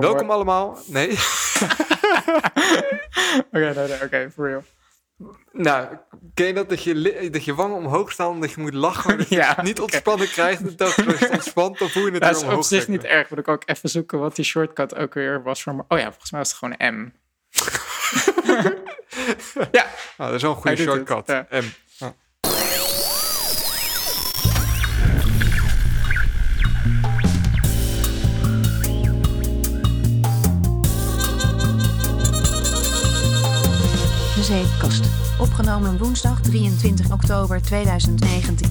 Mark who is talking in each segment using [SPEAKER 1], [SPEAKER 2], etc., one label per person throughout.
[SPEAKER 1] Welkom allemaal. Nee.
[SPEAKER 2] Oké, nee, nee, oké, for real.
[SPEAKER 1] nou, ken je dat, dat je, dat je wangen omhoog staan omdat je moet lachen, dat je
[SPEAKER 2] Ja,
[SPEAKER 1] het niet ontspannen krijgt. Dat het ontspant, dan voel je het
[SPEAKER 2] Dat is op zich niet erg. Moet ik ook even zoeken wat die shortcut ook weer was voor me. Oh ja, volgens mij was het gewoon M. ja,
[SPEAKER 1] Nou, dat is wel een goede shortcut.
[SPEAKER 2] ja.
[SPEAKER 1] En,
[SPEAKER 3] Zeepkast. Opgenomen woensdag 23 oktober 2019.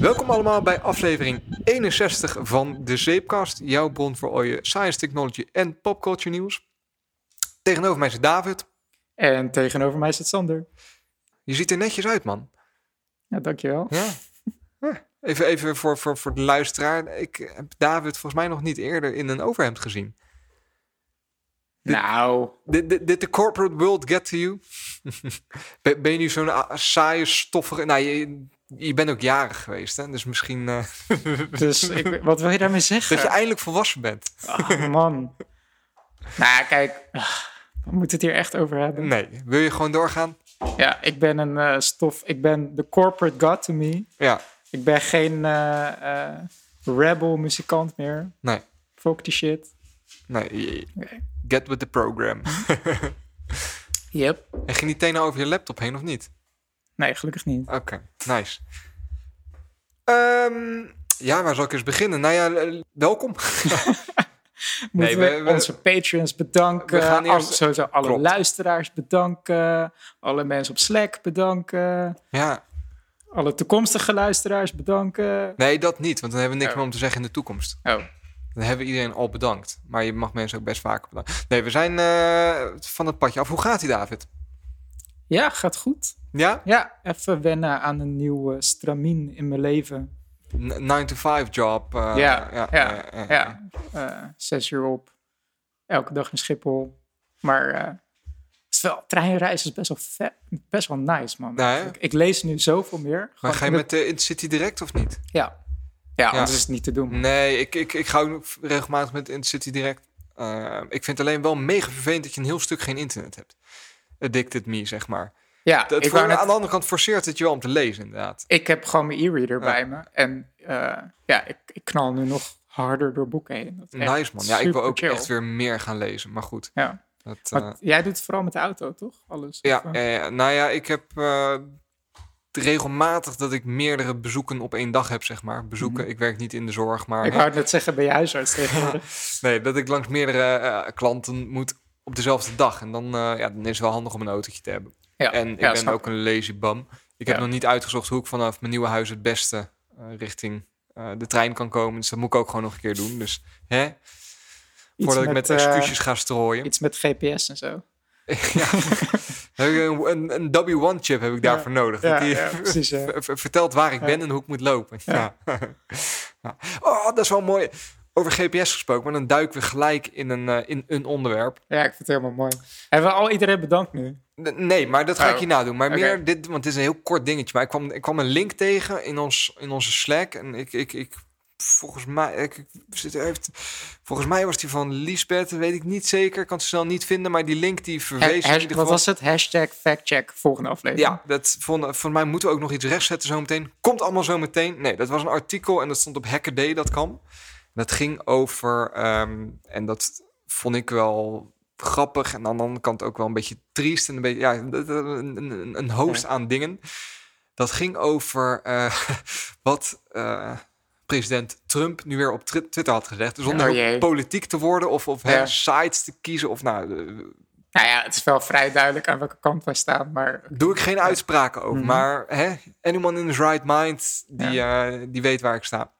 [SPEAKER 1] Welkom allemaal bij aflevering 61 van De Zeepkast. Jouw bron voor al je science, technology en popculture nieuws. Tegenover mij zit David.
[SPEAKER 2] en tegenover mij zit Sander.
[SPEAKER 1] Je ziet er netjes uit, man.
[SPEAKER 2] Ja, dankjewel.
[SPEAKER 1] Ja. Ja. Even, even voor, voor, voor de luisteraar. Ik heb David volgens mij nog niet eerder in een overhemd gezien.
[SPEAKER 2] Nou,
[SPEAKER 1] Did, did, did the corporate world get to you? ben, ben je nu zo'n ah, saaie, stoffige... Nou, je, je bent ook jarig geweest, hè? Dus misschien eh,
[SPEAKER 2] dus ik, wat wil je daarmee zeggen?
[SPEAKER 1] dat je eindelijk volwassen bent.
[SPEAKER 2] Oh, man. nou, kijk. ah, We moeten het hier echt over hebben.
[SPEAKER 1] Nee, wil je gewoon doorgaan?
[SPEAKER 2] Ja, ik ben een eh, stof. Ik ben de corporate god to me.
[SPEAKER 1] Ja,
[SPEAKER 2] Ik ben geen eh, eh, rebel muzikant meer.
[SPEAKER 1] nee.
[SPEAKER 2] Fuck die shit.
[SPEAKER 1] Nee. Get with the program.
[SPEAKER 2] Yep.
[SPEAKER 1] en ging die tenen over je laptop heen of niet?
[SPEAKER 2] Nee, gelukkig niet.
[SPEAKER 1] Oké, nice. Ehm, ja, waar zal ik eens beginnen? Nou ja, welkom.
[SPEAKER 2] Moeten
[SPEAKER 1] we-
[SPEAKER 2] we,
[SPEAKER 1] we-
[SPEAKER 2] onze patrons bedanken.
[SPEAKER 1] We gaan eerst-
[SPEAKER 2] sowieso alle
[SPEAKER 1] Klopt.
[SPEAKER 2] luisteraars bedanken. Alle mensen op Slack bedanken.
[SPEAKER 1] ja,
[SPEAKER 2] Alle toekomstige luisteraars bedanken.
[SPEAKER 1] nee, dat niet, want dan hebben we niks
[SPEAKER 2] Oh.
[SPEAKER 1] meer om te zeggen in de toekomst.
[SPEAKER 2] Oh,
[SPEAKER 1] Dan hebben we iedereen al bedankt. Maar je mag mensen ook best vaker bedanken. Nee, we zijn eh, van het padje af. Hoe gaat ie, David?
[SPEAKER 2] ja, gaat goed.
[SPEAKER 1] Ja?
[SPEAKER 2] Ja, even wennen aan een nieuwe stramien in mijn leven.
[SPEAKER 1] 9 to 5 job. eh,
[SPEAKER 2] ja, ja, ja.
[SPEAKER 1] ja, ja.
[SPEAKER 2] Eh, zes uur op. Elke dag in Schiphol. Maar eh, wel, treinreizen is best wel vet. Best wel nice, man.
[SPEAKER 1] Ja, hè?
[SPEAKER 2] ik, ik lees nu zoveel meer.
[SPEAKER 1] Maar ga je met de Intercity direct of niet?
[SPEAKER 2] het- Ja. Ja, anders is het niet te doen.
[SPEAKER 1] Nee, ik, ik, ik ga ook regelmatig met Intercity direct. Eh, ik vind het alleen wel mega vervelend dat je een heel stuk geen internet hebt. Addicted me, zeg maar.
[SPEAKER 2] Ja,
[SPEAKER 1] Dat
[SPEAKER 2] ik,
[SPEAKER 1] voor,
[SPEAKER 2] wou net-
[SPEAKER 1] aan de andere kant forceert het je wel om te lezen, inderdaad.
[SPEAKER 2] ik heb gewoon mijn e-reader
[SPEAKER 1] Ja.
[SPEAKER 2] bij me. En eh, ja, ik, ik knal nu nog harder door boeken heen. Dat is echt
[SPEAKER 1] Nice man. Ja, ik wil ook
[SPEAKER 2] chill.
[SPEAKER 1] echt weer meer gaan lezen. Maar goed.
[SPEAKER 2] Ja.
[SPEAKER 1] Dat,
[SPEAKER 2] Maar
[SPEAKER 1] eh,
[SPEAKER 2] jij doet het vooral met de auto, toch? Alles?
[SPEAKER 1] ja,
[SPEAKER 2] Of, eh?
[SPEAKER 1] ja, ja. nou ja, ik heb eh, regelmatig dat ik meerdere bezoeken op één dag heb, zeg maar. Bezoeken, ik werk niet in de zorg, maar...
[SPEAKER 2] Mhm. Ik wou het net zeggen bij je huisarts tegenwoordig.
[SPEAKER 1] Nee, dat ik langs meerdere eh, klanten moet op dezelfde dag. En dan, eh, ja, dan is het wel handig om een autootje te hebben.
[SPEAKER 2] Ja,
[SPEAKER 1] En ik
[SPEAKER 2] ja,
[SPEAKER 1] ben
[SPEAKER 2] snap
[SPEAKER 1] ook een lazy bum. Ik heb nog niet uitgezocht hoe ik vanaf mijn nieuwe huis het beste eh, richting de trein kan komen. Dus dat moet ik ook gewoon nog een keer doen. Dus hè,
[SPEAKER 2] Iets
[SPEAKER 1] voordat ik met excuses ga strooien.
[SPEAKER 2] iets met GPS en zo.
[SPEAKER 1] ja. Heb ik een, een, een W1-chip heb ik daarvoor nodig. Dat die
[SPEAKER 2] precies.
[SPEAKER 1] vertelt waar ik ben en hoe ik moet lopen. Ja. Oh, dat is wel mooi. Over GPS gesproken, maar dan duiken we gelijk in een, eh, in een onderwerp.
[SPEAKER 2] Ja, ik vind het helemaal mooi. Hebben we al iedereen bedankt nu?
[SPEAKER 1] Nee, maar dat ga ik
[SPEAKER 2] Oh,
[SPEAKER 1] je nadoen. Maar meer dit, want het is een heel kort dingetje. Maar ik kwam, ik kwam een link tegen in, ons, in onze Slack. En ik, ik, ik volgens mij, ik, zit er even, volgens mij was die van Lisbeth, weet ik niet zeker. Kan het snel niet vinden. Maar die link die
[SPEAKER 2] Ha-
[SPEAKER 1] verwees
[SPEAKER 2] hash-
[SPEAKER 1] ieder
[SPEAKER 2] wat was het? Hashtag factcheck volgende aflevering.
[SPEAKER 1] Ja, dat vond, voor mij moeten we ook nog iets rechtzetten zometeen. Komt allemaal zo meteen. Nee, dat was een artikel en dat stond op hackerday.com. Dat ging over, ehm, en dat vond ik wel grappig en aan de andere kant ook wel een beetje triest en een beetje, ja, een, een, een host
[SPEAKER 2] Ja.
[SPEAKER 1] aan dingen. Dat ging over eh, wat eh, president Trump nu weer op Twi- Twitter had gezegd. Zonder
[SPEAKER 2] Oh
[SPEAKER 1] politiek te worden of, of
[SPEAKER 2] Ja.
[SPEAKER 1] sites te kiezen of nou, eh,
[SPEAKER 2] Nou ja, het is wel vrij duidelijk aan welke kant wij staan, maar
[SPEAKER 1] doe ik geen uitspraken over.
[SPEAKER 2] Mhm.
[SPEAKER 1] Maar hè, anyone in his right mind, die, eh, die weet waar ik sta.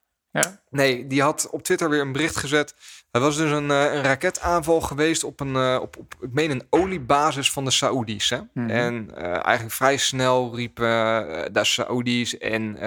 [SPEAKER 2] Ja.
[SPEAKER 1] Nee, die had op Twitter weer een bericht gezet. Er was dus een, eh, een raketaanval geweest op een, eh, op, op, ik meen een oliebasis van de Saoedi's. Hè?
[SPEAKER 2] Mhm.
[SPEAKER 1] En eh, eigenlijk vrij snel riepen de Saoedi's en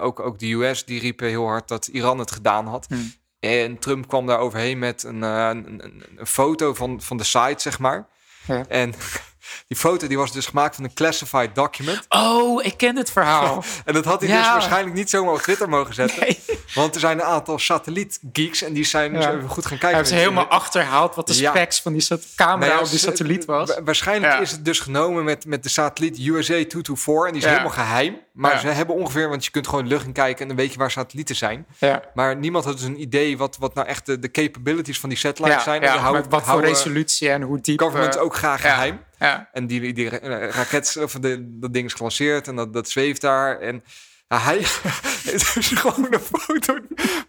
[SPEAKER 1] ook, ook de US, die riepen heel hard dat Iran het gedaan had.
[SPEAKER 2] Mhm.
[SPEAKER 1] En Trump kwam daar overheen met een, een foto van, van de site, zeg maar.
[SPEAKER 2] Ja.
[SPEAKER 1] En die foto die was dus gemaakt van een classified document.
[SPEAKER 2] Oh, ik ken het verhaal.
[SPEAKER 1] En dat had hij
[SPEAKER 2] Ja.
[SPEAKER 1] dus waarschijnlijk niet zomaar op Twitter mogen zetten.
[SPEAKER 2] nee.
[SPEAKER 1] Want er zijn een aantal satellietgeeks en die zijn dus even goed gaan
[SPEAKER 2] Hij
[SPEAKER 1] kijken.
[SPEAKER 2] heeft ze helemaal achterhaald wat de
[SPEAKER 1] Ja.
[SPEAKER 2] specs van die camera op die satelliet was.
[SPEAKER 1] wa- Waarschijnlijk
[SPEAKER 2] Ja.
[SPEAKER 1] is het dus genomen met, met de satelliet USA 224 en die is
[SPEAKER 2] Ja.
[SPEAKER 1] helemaal geheim. Maar
[SPEAKER 2] Ja.
[SPEAKER 1] ze hebben ongeveer, want je kunt gewoon lucht in kijken en dan weet je waar satellieten zijn.
[SPEAKER 2] Ja.
[SPEAKER 1] Maar niemand had dus een idee wat, wat nou echt de, de capabilities van die satellites
[SPEAKER 2] Ja,
[SPEAKER 1] zijn.
[SPEAKER 2] ja,
[SPEAKER 1] en houden-
[SPEAKER 2] met wat voor
[SPEAKER 1] houden
[SPEAKER 2] resolutie en hoe diep.
[SPEAKER 1] government
[SPEAKER 2] eh,
[SPEAKER 1] ook graag
[SPEAKER 2] ja.
[SPEAKER 1] geheim.
[SPEAKER 2] Ja.
[SPEAKER 1] En die, die eh, raket, of de, dat ding is gelanceerd en dat, dat zweeft daar. En hij is dus gewoon een foto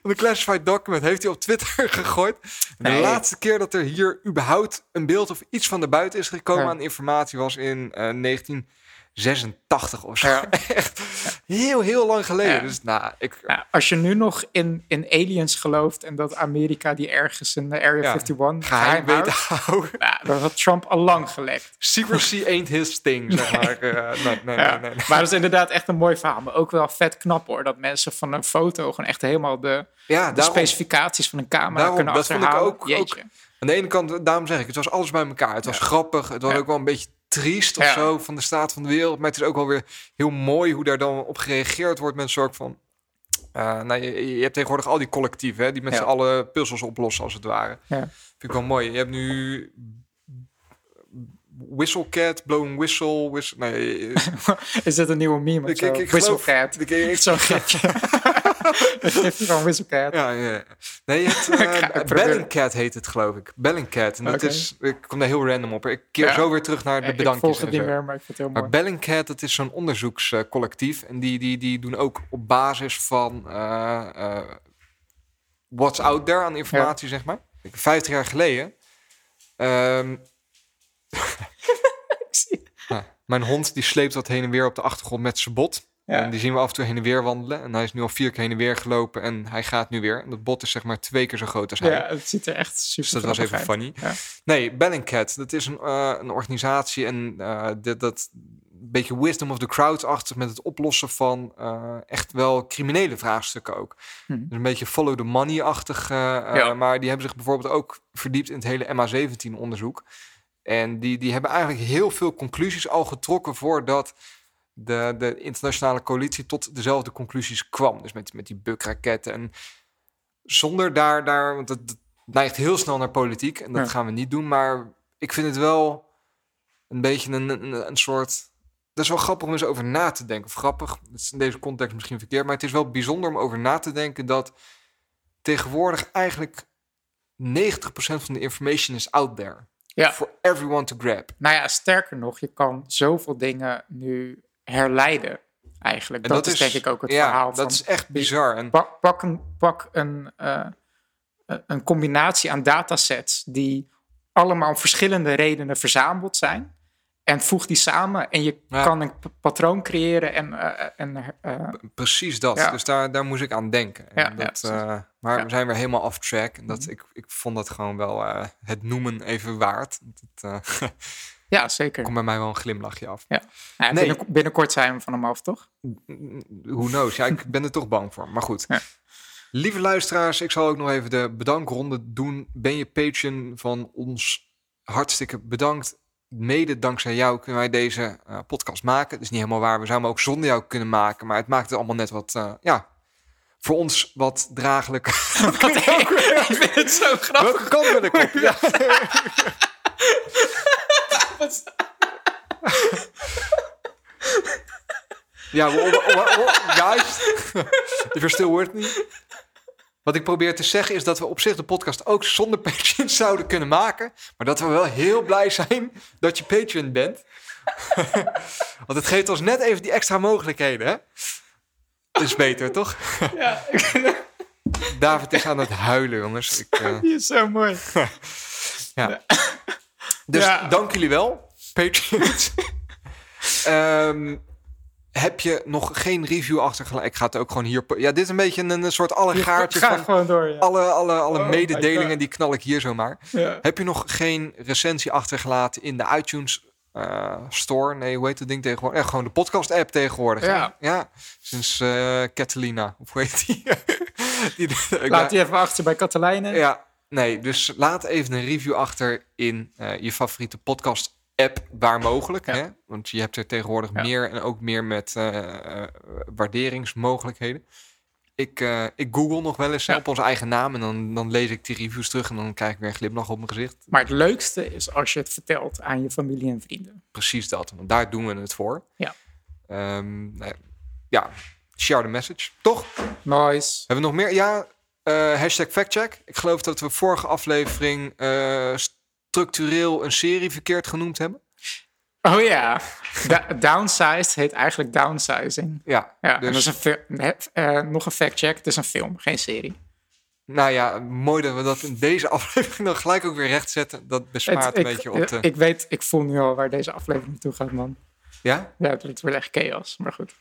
[SPEAKER 1] van een classified document. Heeft hij op Twitter gegooid. De laatste keer dat er hier überhaupt een beeld of iets van de buiten is gekomen aan informatie was in eh, 19... 86 of zo. Echt heel, heel lang geleden. Dus, nou, ik...
[SPEAKER 2] Ja, als je nu nog in, in aliens gelooft en dat Amerika die ergens in de Area 51
[SPEAKER 1] geheim
[SPEAKER 2] weet
[SPEAKER 1] houden,
[SPEAKER 2] nou, dan had Trump al lang gelekt.
[SPEAKER 1] Secrecy ain't his thing, zeg maar. Eh, nee, nee, nee,
[SPEAKER 2] Maar dat is inderdaad echt een mooi verhaal. Maar ook wel vet knap hoor, dat mensen van een foto gewoon echt helemaal de, de specificaties van een camera kunnen achterhalen.
[SPEAKER 1] Dat vond ik ook,
[SPEAKER 2] ook,
[SPEAKER 1] aan de ene kant, daarom zeg ik, het was alles bij elkaar. Het was grappig, het was ook wel een beetje triest of
[SPEAKER 2] Ja.
[SPEAKER 1] zo van de staat van de wereld. Maar het is ook wel weer heel mooi hoe daar dan op gereageerd wordt met een soort van... eh, nou, je, je hebt tegenwoordig al die collectieven hè, die met
[SPEAKER 2] Ja.
[SPEAKER 1] z'n allen puzzels oplossen als het ware.
[SPEAKER 2] Ja.
[SPEAKER 1] Vind ik wel mooi. Je hebt nu Whistlecat, Blowing Whistle, whistle nee, eh,
[SPEAKER 2] Is dit een nieuwe meme
[SPEAKER 1] ik, ik, ik geloof-
[SPEAKER 2] Whistlecat.
[SPEAKER 1] ik- ik-
[SPEAKER 2] Zo'n gifje. Gifje van Whistlecat.
[SPEAKER 1] Ja, ja. Nee, je hebt
[SPEAKER 2] Ik ga
[SPEAKER 1] uh,
[SPEAKER 2] het proberen.
[SPEAKER 1] Bellingcat heet het, geloof ik. Bellingcat. En dat is, ik kom daar heel random op. Ik keer
[SPEAKER 2] Ja.
[SPEAKER 1] zo weer terug naar de
[SPEAKER 2] ik
[SPEAKER 1] bedankjes.
[SPEAKER 2] volg het niet
[SPEAKER 1] zo.
[SPEAKER 2] meer, maar ik vind het heel
[SPEAKER 1] Maar
[SPEAKER 2] mooi.
[SPEAKER 1] Bellingcat, dat is zo'n onderzoekscollectief. en die, die, die doen ook op basis van eh, eh, what's out there aan informatie, zeg maar. Ik- Vijftig jaar geleden. ehm, ja, mijn hond die sleept wat heen en weer op de achtergrond met zijn bot.
[SPEAKER 2] Ja.
[SPEAKER 1] En die zien we af en toe heen en weer wandelen. En hij is nu al vier keer heen en weer gelopen. En hij gaat nu weer. En dat bot is zeg maar twee keer zo groot als hij.
[SPEAKER 2] Ja, het ziet er echt super
[SPEAKER 1] Dus dat was even
[SPEAKER 2] grappig
[SPEAKER 1] funny.
[SPEAKER 2] Ja.
[SPEAKER 1] Nee, Bellingcat, dat is een, eh, een organisatie en eh, dit, dat een beetje wisdom of the crowd-achtig met het oplossen van eh, echt wel criminele vraagstukken ook.
[SPEAKER 2] Hm.
[SPEAKER 1] Dus een beetje follow the money-achtig,
[SPEAKER 2] Ja.
[SPEAKER 1] maar die hebben zich bijvoorbeeld ook verdiept in het hele MH17-onderzoek. En die, die hebben eigenlijk heel veel conclusies al getrokken voordat de, de internationale coalitie tot dezelfde conclusies kwam. Dus met, met die bukraketten en zonder daar, daar want het, neigt heel snel naar politiek en dat
[SPEAKER 2] Ja.
[SPEAKER 1] gaan we niet doen. Maar ik vind het wel een beetje een, een, een soort. Dat is wel grappig om eens over na te denken. Of grappig, is in deze context misschien verkeerd, maar het is wel bijzonder om over na te denken dat tegenwoordig eigenlijk 90% van de information is out there.
[SPEAKER 2] Ja.
[SPEAKER 1] For everyone to grab.
[SPEAKER 2] Nou ja, sterker nog, je kan zoveel dingen nu herleiden. Eigenlijk.
[SPEAKER 1] En
[SPEAKER 2] Dat, is, denk ik ook het
[SPEAKER 1] ja,
[SPEAKER 2] verhaal.
[SPEAKER 1] Dat
[SPEAKER 2] van,
[SPEAKER 1] is echt bizar. En
[SPEAKER 2] pak, pak een, pak een, eh, een combinatie aan datasets die allemaal om verschillende redenen verzameld zijn. En voeg die samen en je
[SPEAKER 1] Ja.
[SPEAKER 2] kan een patroon creëren en, eh, en eh,
[SPEAKER 1] Precies dat.
[SPEAKER 2] Ja.
[SPEAKER 1] Dus daar, daar moest ik aan denken. En
[SPEAKER 2] Ja,
[SPEAKER 1] dat, eh, maar we zijn weer helemaal off track. En dat,
[SPEAKER 2] Mhm.
[SPEAKER 1] ik, ik vond dat gewoon wel eh, het noemen even waard. Dat eh,
[SPEAKER 2] ja, zeker.
[SPEAKER 1] komt bij mij wel een glimlachje af.
[SPEAKER 2] Ja,
[SPEAKER 1] Nee.
[SPEAKER 2] binnen- binnenkort zijn we van hem af, toch?
[SPEAKER 1] Who knows? Ja, ik ben er toch bang voor. Maar goed.
[SPEAKER 2] Ja.
[SPEAKER 1] Lieve luisteraars, ik zal ook nog even de bedankronde doen. Ben je Patreon van ons? Hartstikke bedankt. Mede dankzij jou kunnen wij deze eh, podcast maken. Dat is niet helemaal waar. We zouden hem ook zonder jou kunnen maken. Maar het maakt het allemaal net wat, eh, ja, voor ons wat draaglijk.
[SPEAKER 2] ik vind het zo grappig.
[SPEAKER 1] Welke kant wil ik op? Ja. Ja, we- if you're still with me. Wat ik probeer te zeggen is dat we op zich de podcast ook zonder Patreon zouden kunnen maken. Maar dat we wel heel blij zijn dat je Patreon bent. Want het geeft ons net even die extra mogelijkheden, hè? Dat is beter, toch?
[SPEAKER 2] Ja,
[SPEAKER 1] David is aan het huilen, jongens. Ik,
[SPEAKER 2] die is zo mooi.
[SPEAKER 1] Ja. Dus
[SPEAKER 2] Ja.
[SPEAKER 1] dank jullie wel, Patreons. Ehm, heb je nog geen review achtergelaten? Ik ga het ook gewoon hier... Ja, dit is een beetje een, een soort allegaartje
[SPEAKER 2] Ga
[SPEAKER 1] van
[SPEAKER 2] gewoon door, ja.
[SPEAKER 1] alle, alle, alle
[SPEAKER 2] Oh
[SPEAKER 1] mededelingen. Die knal ik hier zomaar.
[SPEAKER 2] Ja.
[SPEAKER 1] Heb je nog geen recensie achtergelaten in de iTunes eh, Store? Nee, hoe heet dat ding tegenwoordig? Ja, gewoon de podcast app tegenwoordig.
[SPEAKER 2] Ja.
[SPEAKER 1] ja. Sinds eh Catalina. Of hoe heet die? die
[SPEAKER 2] Laat die even achter bij Katelijnen.
[SPEAKER 1] ja, nee, dus laat even een review achter in eh, je favoriete podcast app waar mogelijk.
[SPEAKER 2] Ja.
[SPEAKER 1] Hè? Want je hebt er tegenwoordig
[SPEAKER 2] Ja.
[SPEAKER 1] meer en ook meer met eh, eh, waarderingsmogelijkheden. Ik, ik google nog wel eens
[SPEAKER 2] Ja.
[SPEAKER 1] op onze eigen naam en dan, dan lees ik die reviews terug en dan krijg ik weer een glimlach op mijn gezicht.
[SPEAKER 2] Maar het leukste is als je het vertelt aan je familie en vrienden.
[SPEAKER 1] Precies dat, want daar doen we het voor.
[SPEAKER 2] Ja.
[SPEAKER 1] Ehm, nou ja. ja, share the message. Toch?
[SPEAKER 2] Nice.
[SPEAKER 1] Hebben we nog meer? Ja, eh, hashtag factcheck. Ik geloof dat we vorige aflevering eh, structureel een serie verkeerd genoemd hebben.
[SPEAKER 2] Oh ja, Da- downsized heet eigenlijk downsizing.
[SPEAKER 1] Ja,
[SPEAKER 2] Ja,
[SPEAKER 1] dus
[SPEAKER 2] dat is een eh, nog een fact check. Het is een film, geen serie.
[SPEAKER 1] nou ja, mooi dat we dat in deze aflevering dan gelijk ook weer rechtzetten. Dat bespaart
[SPEAKER 2] Het-
[SPEAKER 1] een
[SPEAKER 2] ik,
[SPEAKER 1] beetje op de...
[SPEAKER 2] ik weet, ik voel nu al waar deze aflevering naartoe gaat, man.
[SPEAKER 1] ja?
[SPEAKER 2] Ja, het wordt echt chaos, maar goed.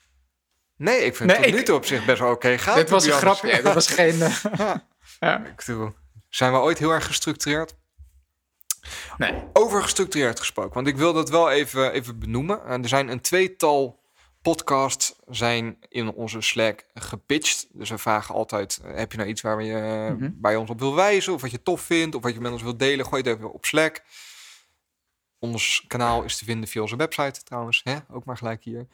[SPEAKER 1] Nee, ik vind
[SPEAKER 2] Nee,
[SPEAKER 1] het tot nu toe op zich best wel oké gaan.
[SPEAKER 2] dit was een grapje, dit was geen... eh, ja,
[SPEAKER 1] Ik bedoel, zijn we ooit heel erg gestructureerd?
[SPEAKER 2] nee.
[SPEAKER 1] Over gestructureerd gesproken, want ik wil dat wel even, even benoemen. Eh, er zijn een tweetal podcasts zijn in onze Slack gepitcht. Dus we vragen altijd, eh, heb je nou iets waar je
[SPEAKER 2] Mhm.
[SPEAKER 1] je ons op wil wijzen? Of wat je tof vindt? Of wat je met ons wilt delen? Gooi het even op Slack. Ons kanaal is te vinden via onze website trouwens. Hè? Ook maar gelijk hier.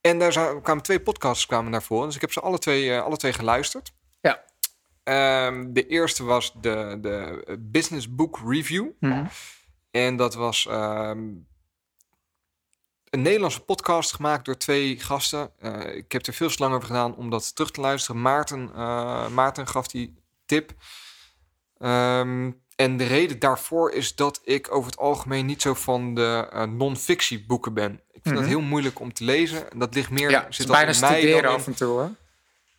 [SPEAKER 1] En daar kwamen twee podcasts kwamen daarvoor. Dus ik heb ze alle twee, eh, alle twee geluisterd.
[SPEAKER 2] Ja.
[SPEAKER 1] Ehm, de eerste was de, de Business Book Review.
[SPEAKER 2] Mhm.
[SPEAKER 1] En dat was ehm, een Nederlandse podcast gemaakt door twee gasten. Eh, ik heb er veel te lang over gedaan om dat terug te luisteren. Maarten, eh, Maarten gaf die tip. Ehm, en de reden daarvoor is dat ik over het algemeen niet zo van de eh, non-fictie boeken ben. Ik vind
[SPEAKER 2] Mhm.
[SPEAKER 1] dat heel moeilijk om te lezen. En dat ligt meer
[SPEAKER 2] Ja, het is
[SPEAKER 1] dat
[SPEAKER 2] bijna
[SPEAKER 1] in mij dan in-
[SPEAKER 2] af en toe, hè?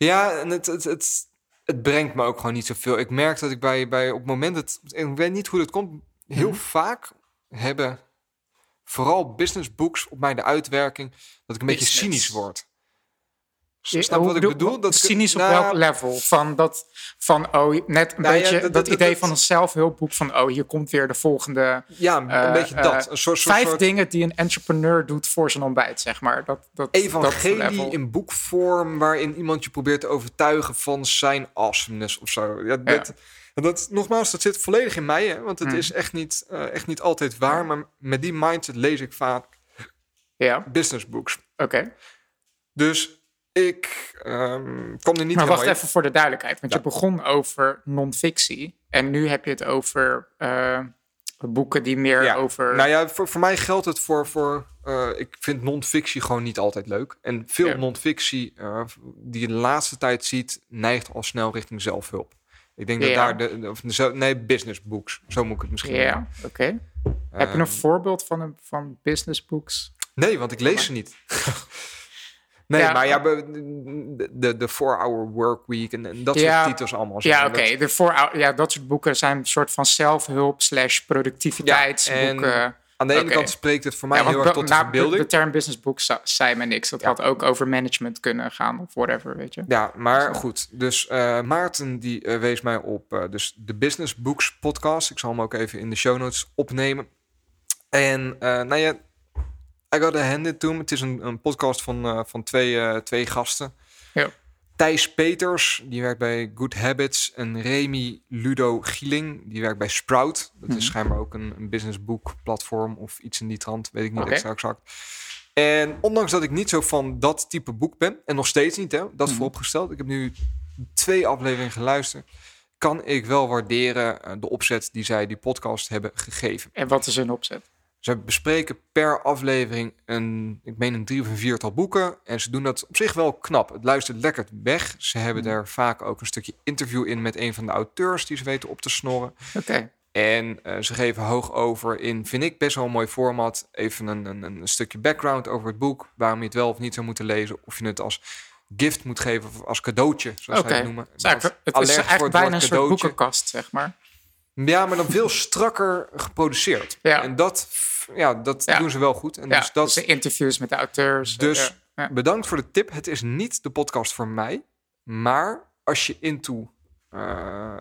[SPEAKER 1] ja, en het, het, het, het brengt me ook gewoon niet zoveel. Ik merk dat ik bij, bij op het moment dat. Ik weet niet hoe dat komt. Heel
[SPEAKER 2] Mhm.
[SPEAKER 1] vaak hebben vooral business books op mij de uitwerking dat ik een beetje cynisch word.
[SPEAKER 2] Ja,
[SPEAKER 1] Snap je wat ik
[SPEAKER 2] bedoel-?
[SPEAKER 1] Dat
[SPEAKER 2] cynisch op
[SPEAKER 1] nou,
[SPEAKER 2] welk level? Van, dat, van oh, net een
[SPEAKER 1] Nou
[SPEAKER 2] beetje
[SPEAKER 1] dat-
[SPEAKER 2] dat,
[SPEAKER 1] dat- dat-
[SPEAKER 2] idee van een zelfhulpboek van oh, hier komt weer de volgende
[SPEAKER 1] Ja, een
[SPEAKER 2] eh,
[SPEAKER 1] beetje
[SPEAKER 2] eh,
[SPEAKER 1] dat. Een soort, soort,
[SPEAKER 2] vijf
[SPEAKER 1] soort
[SPEAKER 2] dingen die een entrepreneur doet voor zijn ontbijt, zeg maar. Dat, dat,
[SPEAKER 1] evangelie in boekvorm waarin iemand je probeert te overtuigen van zijn awesomeness of zo. Ja, dat, en dat, nogmaals, dat zit volledig in mij, hè, want het
[SPEAKER 2] Hmm.
[SPEAKER 1] is echt niet, eh, echt niet altijd waar. Maar met die mindset lees ik vaak
[SPEAKER 2] Ja,
[SPEAKER 1] business books.
[SPEAKER 2] oké.
[SPEAKER 1] Dus ik ehm kwam er niet
[SPEAKER 2] Maar wacht even voor de duidelijkheid. Want
[SPEAKER 1] Ja.
[SPEAKER 2] je begon over non-fictie. En nu heb je het over eh, boeken die meer.
[SPEAKER 1] Ja.
[SPEAKER 2] over...
[SPEAKER 1] Nou ja, voor, voor mij geldt het voor... voor eh, ik vind non-fictie gewoon niet altijd leuk. En veel
[SPEAKER 2] Ja.
[SPEAKER 1] non-fictie eh, die je de laatste tijd ziet... neigt al snel richting zelfhulp. Ik denk dat daar de, of de, nee, business books. Zo moet ik het misschien
[SPEAKER 2] ja, oké. heb je
[SPEAKER 1] Ehm,
[SPEAKER 2] een voorbeeld van, een, van business books?
[SPEAKER 1] Nee, want ik lees ze niet. nee,
[SPEAKER 2] Ja.
[SPEAKER 1] maar ja, de, de 4-hour work week en, en dat
[SPEAKER 2] Ja.
[SPEAKER 1] soort titels allemaal.
[SPEAKER 2] Ja, oké. De voor- Ja, dat soort boeken zijn een soort van zelfhulp slash productiviteitsboeken.
[SPEAKER 1] Aan de ene kant spreekt het voor mij heel erg tot de
[SPEAKER 2] na-
[SPEAKER 1] verbeelding.
[SPEAKER 2] De term business book za- zei me niks. Dat had ook over management kunnen gaan of whatever, weet je.
[SPEAKER 1] Ja, maar goed. Dus eh, Maarten die eh, wees mij op eh, dus de Business Books podcast. Ik zal hem ook even in de show notes opnemen. En nou ja, I got a hand it to. Het is een, een podcast van, eh, van twee, eh, twee gasten.
[SPEAKER 2] Ja.
[SPEAKER 1] Thijs Peters, die werkt bij Good Habits. En Remy Ludo Gieling, die werkt bij Sprout. Dat
[SPEAKER 2] Mhm.
[SPEAKER 1] is schijnbaar ook een, een business book platform of iets in die trant. Weet ik niet exact. En ondanks dat ik niet zo van dat type boek ben, en nog steeds niet, hè, dat
[SPEAKER 2] Mhm.
[SPEAKER 1] vooropgesteld. Ik heb nu twee afleveringen geluisterd. Kan ik wel waarderen eh, de opzet die zij die podcast hebben gegeven.
[SPEAKER 2] En wat is hun opzet?
[SPEAKER 1] Ze bespreken per aflevering een, ik meen een drie of een viertal boeken. En ze doen dat op zich wel knap. Het luistert lekker weg. Ze hebben
[SPEAKER 2] Mhm.
[SPEAKER 1] daar vaak ook een stukje interview in met een van de auteurs die ze weten op te snorren.
[SPEAKER 2] Oké.
[SPEAKER 1] En eh, ze geven hoog over in, vind ik best wel een mooi format. Even een, een, een stukje background over het boek. Waarom je het wel of niet zou moeten lezen. Of je het als gift moet geven of als cadeautje, zoals zij het noemen.
[SPEAKER 2] Het is het is eigenlijk
[SPEAKER 1] het
[SPEAKER 2] bijna een soort boekenkast, zeg maar.
[SPEAKER 1] Ja, maar dan veel strakker geproduceerd.
[SPEAKER 2] Ja.
[SPEAKER 1] En dat, ja, dat
[SPEAKER 2] Ja.
[SPEAKER 1] doen ze wel goed. En
[SPEAKER 2] Ja,
[SPEAKER 1] dus dat,
[SPEAKER 2] dus de interviews met de auteurs.
[SPEAKER 1] Dus-
[SPEAKER 2] eh, ja.
[SPEAKER 1] Bedankt voor de tip. Het is niet de podcast voor mij. Maar als je into... eh,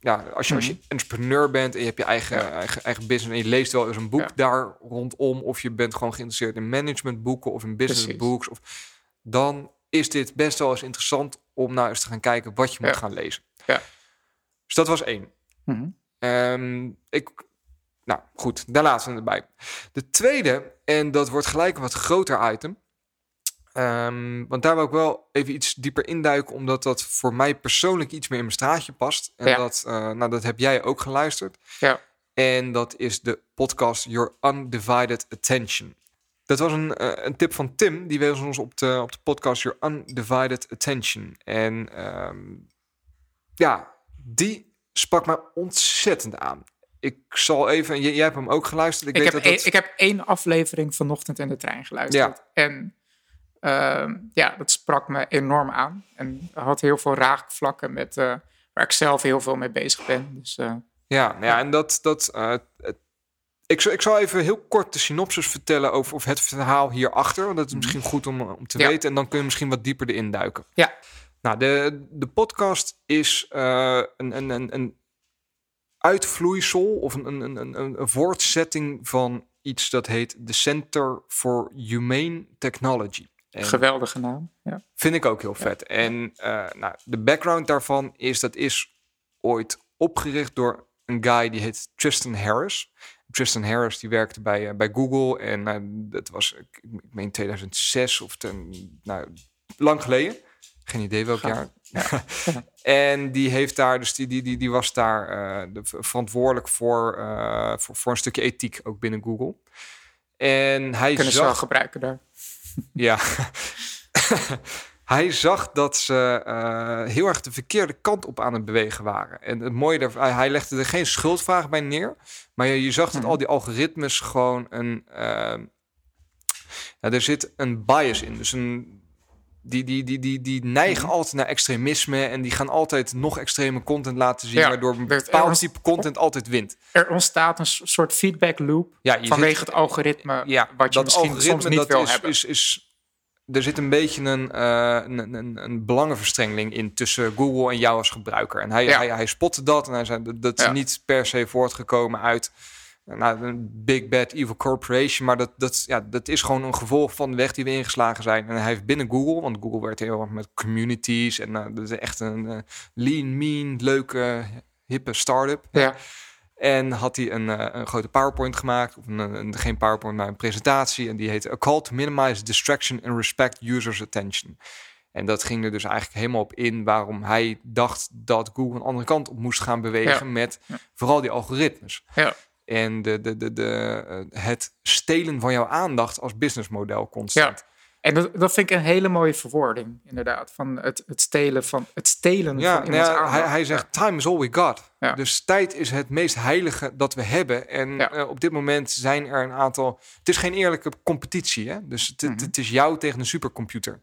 [SPEAKER 1] ja, als je, als je
[SPEAKER 2] Mhm.
[SPEAKER 1] entrepreneur bent en je hebt je eigen, eigen, eigen business... en je leest wel eens een boek daar rondom... of je bent gewoon geïnteresseerd in managementboeken of in business
[SPEAKER 2] Precies.
[SPEAKER 1] books... Of, dan is dit best wel eens interessant om nou eens te gaan kijken wat je moet gaan lezen.
[SPEAKER 2] Ja.
[SPEAKER 1] Dus dat was één.
[SPEAKER 2] Mhm.
[SPEAKER 1] Ehm, ik, nou goed, daar laten we het bij. De tweede, en dat wordt gelijk een wat groter item. Ehm, want daar wil ik wel even iets dieper induiken, omdat dat voor mij persoonlijk iets meer in mijn straatje past. En
[SPEAKER 2] Ja.
[SPEAKER 1] dat, eh, nou, dat heb jij ook geluisterd.
[SPEAKER 2] Ja.
[SPEAKER 1] En dat is de podcast Your Undivided Attention. Dat was een, eh, een tip van Tim, die wees ons op de, op de podcast Your Undivided Attention. En ehm, ja, die sprak mij ontzettend aan. Ik zal even, jij, jij hebt hem ook geluisterd. Ik,
[SPEAKER 2] Ik,
[SPEAKER 1] weet
[SPEAKER 2] heb
[SPEAKER 1] dat
[SPEAKER 2] één-
[SPEAKER 1] dat,
[SPEAKER 2] ik heb één aflevering vanochtend in de trein geluisterd. En ehm, ja, dat sprak me enorm aan. En had heel veel raakvlakken met eh, waar ik zelf heel veel mee bezig ben. Dus eh,
[SPEAKER 1] Ja, nou ja, en dat. dat eh, ik, zal, ik zal even heel kort de synopsis vertellen over of het verhaal hierachter. Want dat is misschien goed om, om te
[SPEAKER 2] Mhm. Ja.
[SPEAKER 1] weten. En dan kun je misschien wat dieper erin duiken.
[SPEAKER 2] ja,
[SPEAKER 1] Nou, de, de podcast is een, een, een, een uitvloeisel of een, een, een, een, een voortzetting van iets dat heet de Center for Humane Technology. En
[SPEAKER 2] geweldige naam. Ja.
[SPEAKER 1] Vind ik ook heel vet. En eh, nou, de background daarvan is dat is ooit opgericht door een guy die heet Tristan Harris. Tristan Harris die werkte bij, eh, bij Google en nou, dat was, ik, ik meen 2006 of ten, nou, lang geleden. Geen idee welk
[SPEAKER 2] Gaaf.
[SPEAKER 1] jaar. en die heeft daar, dus die, die, die, die was daar eh, de, verantwoordelijk voor, eh, voor, voor een stukje ethiek ook binnen Google. En hij
[SPEAKER 2] Kunnen ze wel
[SPEAKER 1] zag,
[SPEAKER 2] gebruiken daar.
[SPEAKER 1] ja. hij zag dat ze eh, heel erg de verkeerde kant op aan het bewegen waren. En het mooie daarvan, hij- legde er geen schuldvraag bij neer. Maar je, je zag dat
[SPEAKER 2] Mhm.
[SPEAKER 1] al die algoritmes gewoon een. ja, er zit een bias in. Dus een. Die, die, die, die, die neigen
[SPEAKER 2] Mhm.
[SPEAKER 1] altijd naar extremisme en die gaan altijd nog extreme content laten zien,
[SPEAKER 2] Ja,
[SPEAKER 1] waardoor een bepaald
[SPEAKER 2] er-
[SPEAKER 1] type content altijd wint.
[SPEAKER 2] Er ontstaat een soort feedback loop
[SPEAKER 1] Ja,
[SPEAKER 2] vanwege
[SPEAKER 1] zit-
[SPEAKER 2] het algoritme
[SPEAKER 1] ja,
[SPEAKER 2] wat je
[SPEAKER 1] dat
[SPEAKER 2] misschien
[SPEAKER 1] algoritme
[SPEAKER 2] soms niet
[SPEAKER 1] dat
[SPEAKER 2] wil
[SPEAKER 1] is,
[SPEAKER 2] hebben.
[SPEAKER 1] Is, is, er zit een beetje een, eh, een, een, een belangenverstrengeling in tussen Google en jou als gebruiker. En hij,
[SPEAKER 2] Ja.
[SPEAKER 1] hij, hij spotte dat en hij zei dat, is niet per se voortgekomen uit nou, een big bad evil corporation, maar dat, dat, ja, dat is gewoon een gevolg van de weg die we ingeslagen zijn. En hij heeft binnen Google, want Google werkt heel erg met communities en eh, dat is echt een eh, lean, mean, leuke, hippe start-up.
[SPEAKER 2] ja.
[SPEAKER 1] En had hij een, eh, een grote PowerPoint gemaakt, of een, een- geen PowerPoint, maar een presentatie. En die heette A Call to Minimize Distraction and Respect Users' Attention. En dat ging er dus eigenlijk helemaal op in waarom hij dacht dat Google een andere kant op moest gaan bewegen
[SPEAKER 2] Ja.
[SPEAKER 1] met
[SPEAKER 2] Ja.
[SPEAKER 1] vooral die algoritmes.
[SPEAKER 2] Ja.
[SPEAKER 1] En de, de, de, de, eh, het stelen van jouw aandacht als businessmodel constant.
[SPEAKER 2] En dat, dat vind ik een hele mooie verwoording, inderdaad. Van het, het stelen van het stelen
[SPEAKER 1] Ja,
[SPEAKER 2] van
[SPEAKER 1] nou ja, hij, hij zegt, time is all we got.
[SPEAKER 2] Ja.
[SPEAKER 1] Dus tijd is het meest heilige dat we hebben. En
[SPEAKER 2] Ja.
[SPEAKER 1] eh, op dit moment zijn er een aantal... Het is geen eerlijke competitie, hè? Dus het, het-
[SPEAKER 2] Mhm.
[SPEAKER 1] het is jou tegen een supercomputer.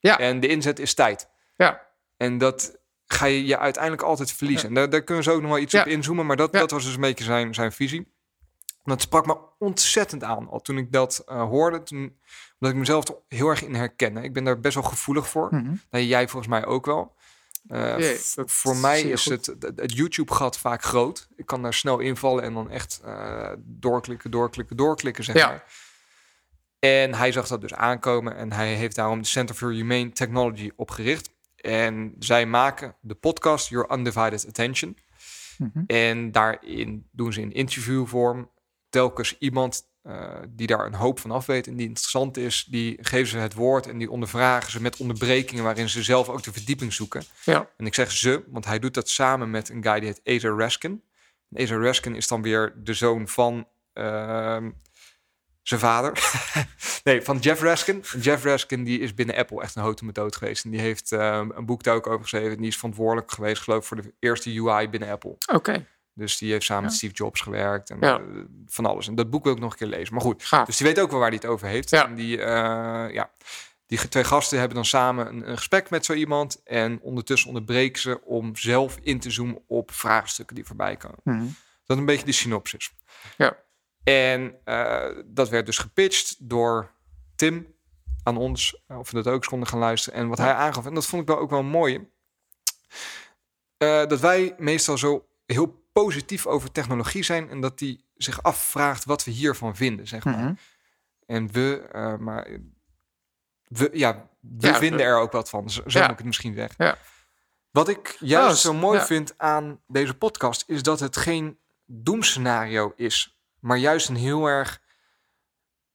[SPEAKER 2] Ja.
[SPEAKER 1] En de inzet is tijd.
[SPEAKER 2] Ja,
[SPEAKER 1] En dat ga je je uiteindelijk altijd verliezen. En daar, daar kunnen zo ook nog wel iets op inzoomen. Maar dat, dat was dus een beetje zijn, zijn visie. Dat sprak me ontzettend aan. Al toen ik dat eh, hoorde, toen, omdat ik mezelf er heel erg in herkende. Ik ben daar best wel gevoelig voor. Nou, jij volgens mij ook wel. Eh, voor mij is
[SPEAKER 2] goed.
[SPEAKER 1] het, het, het YouTube-gat vaak groot. Ik kan daar snel invallen en dan echt eh, doorklikken, doorklikken, doorklikken, zeg
[SPEAKER 2] Ja.
[SPEAKER 1] maar. En hij zag dat dus aankomen en hij heeft daarom de Center for Humane Technology opgericht. En zij maken de podcast Your Undivided Attention.
[SPEAKER 2] Mhm.
[SPEAKER 1] En daarin doen ze in interviewvorm telkens iemand eh, die daar een hoop van af weet en die interessant is, die geven ze het woord en die ondervragen ze met onderbrekingen waarin ze zelf ook de verdieping zoeken.
[SPEAKER 2] ja.
[SPEAKER 1] En ik zeg ze, want hij doet dat samen met een guy die heet Azer Raskin. Azer Raskin is dan weer de zoon van ehm, zijn vader. nee, van Jeff Raskin. Jeff Raskin die is binnen Apple echt een houten methode geweest. En die heeft ehm, een boek daar ook over geschreven. En die is verantwoordelijk geweest, geloof ik, voor de eerste UI binnen Apple.
[SPEAKER 2] Oké,
[SPEAKER 1] Dus die heeft samen met. Steve Jobs gewerkt en
[SPEAKER 2] Ja.
[SPEAKER 1] eh, van alles. En dat boek wil ik nog een keer lezen. Maar goed,
[SPEAKER 2] gaaf.
[SPEAKER 1] dus die weet ook wel waar hij het over heeft.
[SPEAKER 2] Ja.
[SPEAKER 1] En die, eh, ja, die twee gasten hebben dan samen een, een gesprek met zo iemand. En ondertussen onderbreken ze om zelf in te zoomen op vraagstukken die voorbij komen.
[SPEAKER 2] Mhm.
[SPEAKER 1] Dat is een beetje de synopsis.
[SPEAKER 2] Ja.
[SPEAKER 1] En eh, dat werd dus gepitcht door Tim aan ons, eh, of we dat ook konden gaan luisteren. En wat hij aangaf, en dat vond ik wel ook wel mooi, eh, dat wij meestal zo heel positief over technologie zijn en dat die zich afvraagt wat we hiervan vinden, zeg maar.
[SPEAKER 2] Mhm.
[SPEAKER 1] En we, maar we, ja, we
[SPEAKER 2] Ja,
[SPEAKER 1] vinden er ook wat van. Zo, zo
[SPEAKER 2] Ja.
[SPEAKER 1] moet ik het misschien zeggen.
[SPEAKER 2] Ja.
[SPEAKER 1] Wat ik juist
[SPEAKER 2] Oh,
[SPEAKER 1] zo mooi vind aan deze podcast is dat het geen doemscenario is, maar juist een heel erg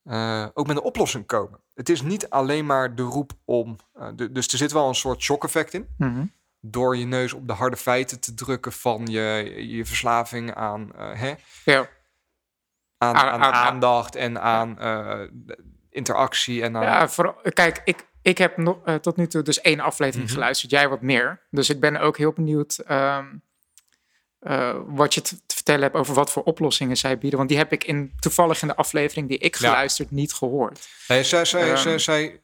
[SPEAKER 1] eh, ook met een oplossing komen. het is niet alleen maar de roep om. eh, de- dus er zit wel een soort shock-effect in.
[SPEAKER 2] Mhm.
[SPEAKER 1] Door je neus op de harde feiten te drukken van je, je verslaving aan, eh, hè,
[SPEAKER 2] Ja.
[SPEAKER 1] aan,
[SPEAKER 2] Aan-
[SPEAKER 1] aan
[SPEAKER 2] aan-
[SPEAKER 1] aandacht en aan interactie. En aan,
[SPEAKER 2] Ja, kijk, ik, ik heb nog, tot nu toe dus één aflevering
[SPEAKER 1] Mhm.
[SPEAKER 2] geluisterd. Jij wat meer. Dus ik ben ook heel benieuwd ehm, eh, wat je te vertellen hebt over wat voor oplossingen zij bieden. Want die heb ik in, toevallig in de aflevering die ik
[SPEAKER 1] Ja.
[SPEAKER 2] geluisterd niet gehoord.
[SPEAKER 1] Nee, zij, zij,
[SPEAKER 2] Ehm,
[SPEAKER 1] zij, zij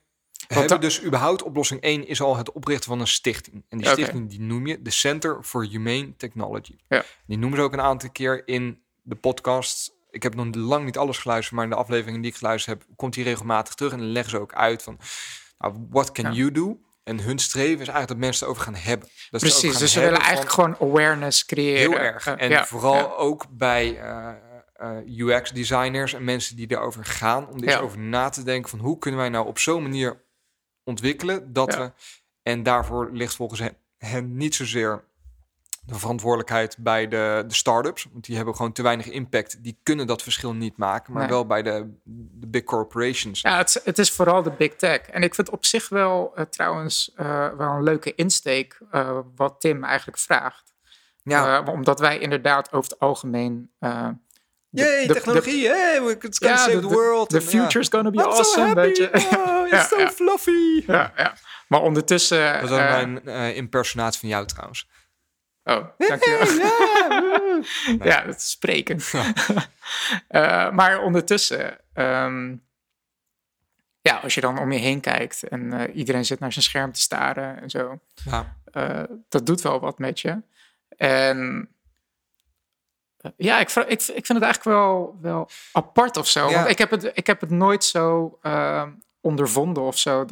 [SPEAKER 1] hebben dus überhaupt oplossing 1 is al het oprichten van een stichting. En die stichting die noem je de Center for Humane Technology.
[SPEAKER 2] Ja.
[SPEAKER 1] Die noemen ze ook een aantal keer in de podcast. Ik heb nog lang niet alles geluisterd, maar in de afleveringen die ik geluisterd heb, komt die regelmatig terug en dan leggen ze ook uit van, nou, what can
[SPEAKER 2] Ja.
[SPEAKER 1] you do? En hun streven is eigenlijk dat mensen het over gaan hebben. Dat ze
[SPEAKER 2] Precies,
[SPEAKER 1] gaan
[SPEAKER 2] dus ze willen eigenlijk gewoon awareness creëren.
[SPEAKER 1] Heel erg.
[SPEAKER 2] Eh,
[SPEAKER 1] En
[SPEAKER 2] ja,
[SPEAKER 1] vooral
[SPEAKER 2] ja.
[SPEAKER 1] ook bij eh, eh, UX-dezigners en mensen die daarover gaan. Om er eens
[SPEAKER 2] Ja.
[SPEAKER 1] over na te denken van hoe kunnen wij nou op zo'n manier ontwikkelen dat we... En daarvoor ligt volgens hen, hen niet zozeer de verantwoordelijkheid bij de, de start-ups. Want die hebben gewoon te weinig impact. Die kunnen dat verschil niet maken. Maar
[SPEAKER 2] Nee.
[SPEAKER 1] wel bij de, de big corporations.
[SPEAKER 2] Ja, het, is- het is vooral de big tech. En ik vind op zich wel eh, trouwens eh, wel een leuke insteek eh, wat Tim eigenlijk vraagt.
[SPEAKER 1] Ja,
[SPEAKER 2] omdat wij inderdaad over het algemeen... de-
[SPEAKER 1] Yay,
[SPEAKER 2] de-
[SPEAKER 1] technologie. hey, we can save the world.
[SPEAKER 2] The future is gonna be
[SPEAKER 1] I'm so
[SPEAKER 2] awesome,
[SPEAKER 1] happy.
[SPEAKER 2] weet je.
[SPEAKER 1] Oh, it's
[SPEAKER 2] Ja,
[SPEAKER 1] so
[SPEAKER 2] ja.
[SPEAKER 1] fluffy.
[SPEAKER 2] ja, ja. Maar ondertussen...
[SPEAKER 1] Dat mijn eh, impersonatie van jou trouwens.
[SPEAKER 2] Oh, dankjewel. ja, dat is spreken. Eh, maar ondertussen... ehm, ja, als je dan om je heen kijkt en eh, iedereen zit naar zijn scherm te staren en zo.
[SPEAKER 1] Ja.
[SPEAKER 2] eh, dat doet wel wat met je. En ja, ik, ik, ik vind het eigenlijk wel, wel apart of zo.
[SPEAKER 1] Ja.
[SPEAKER 2] Want ik heb, het, ik heb het nooit zo eh, ondervonden of zo.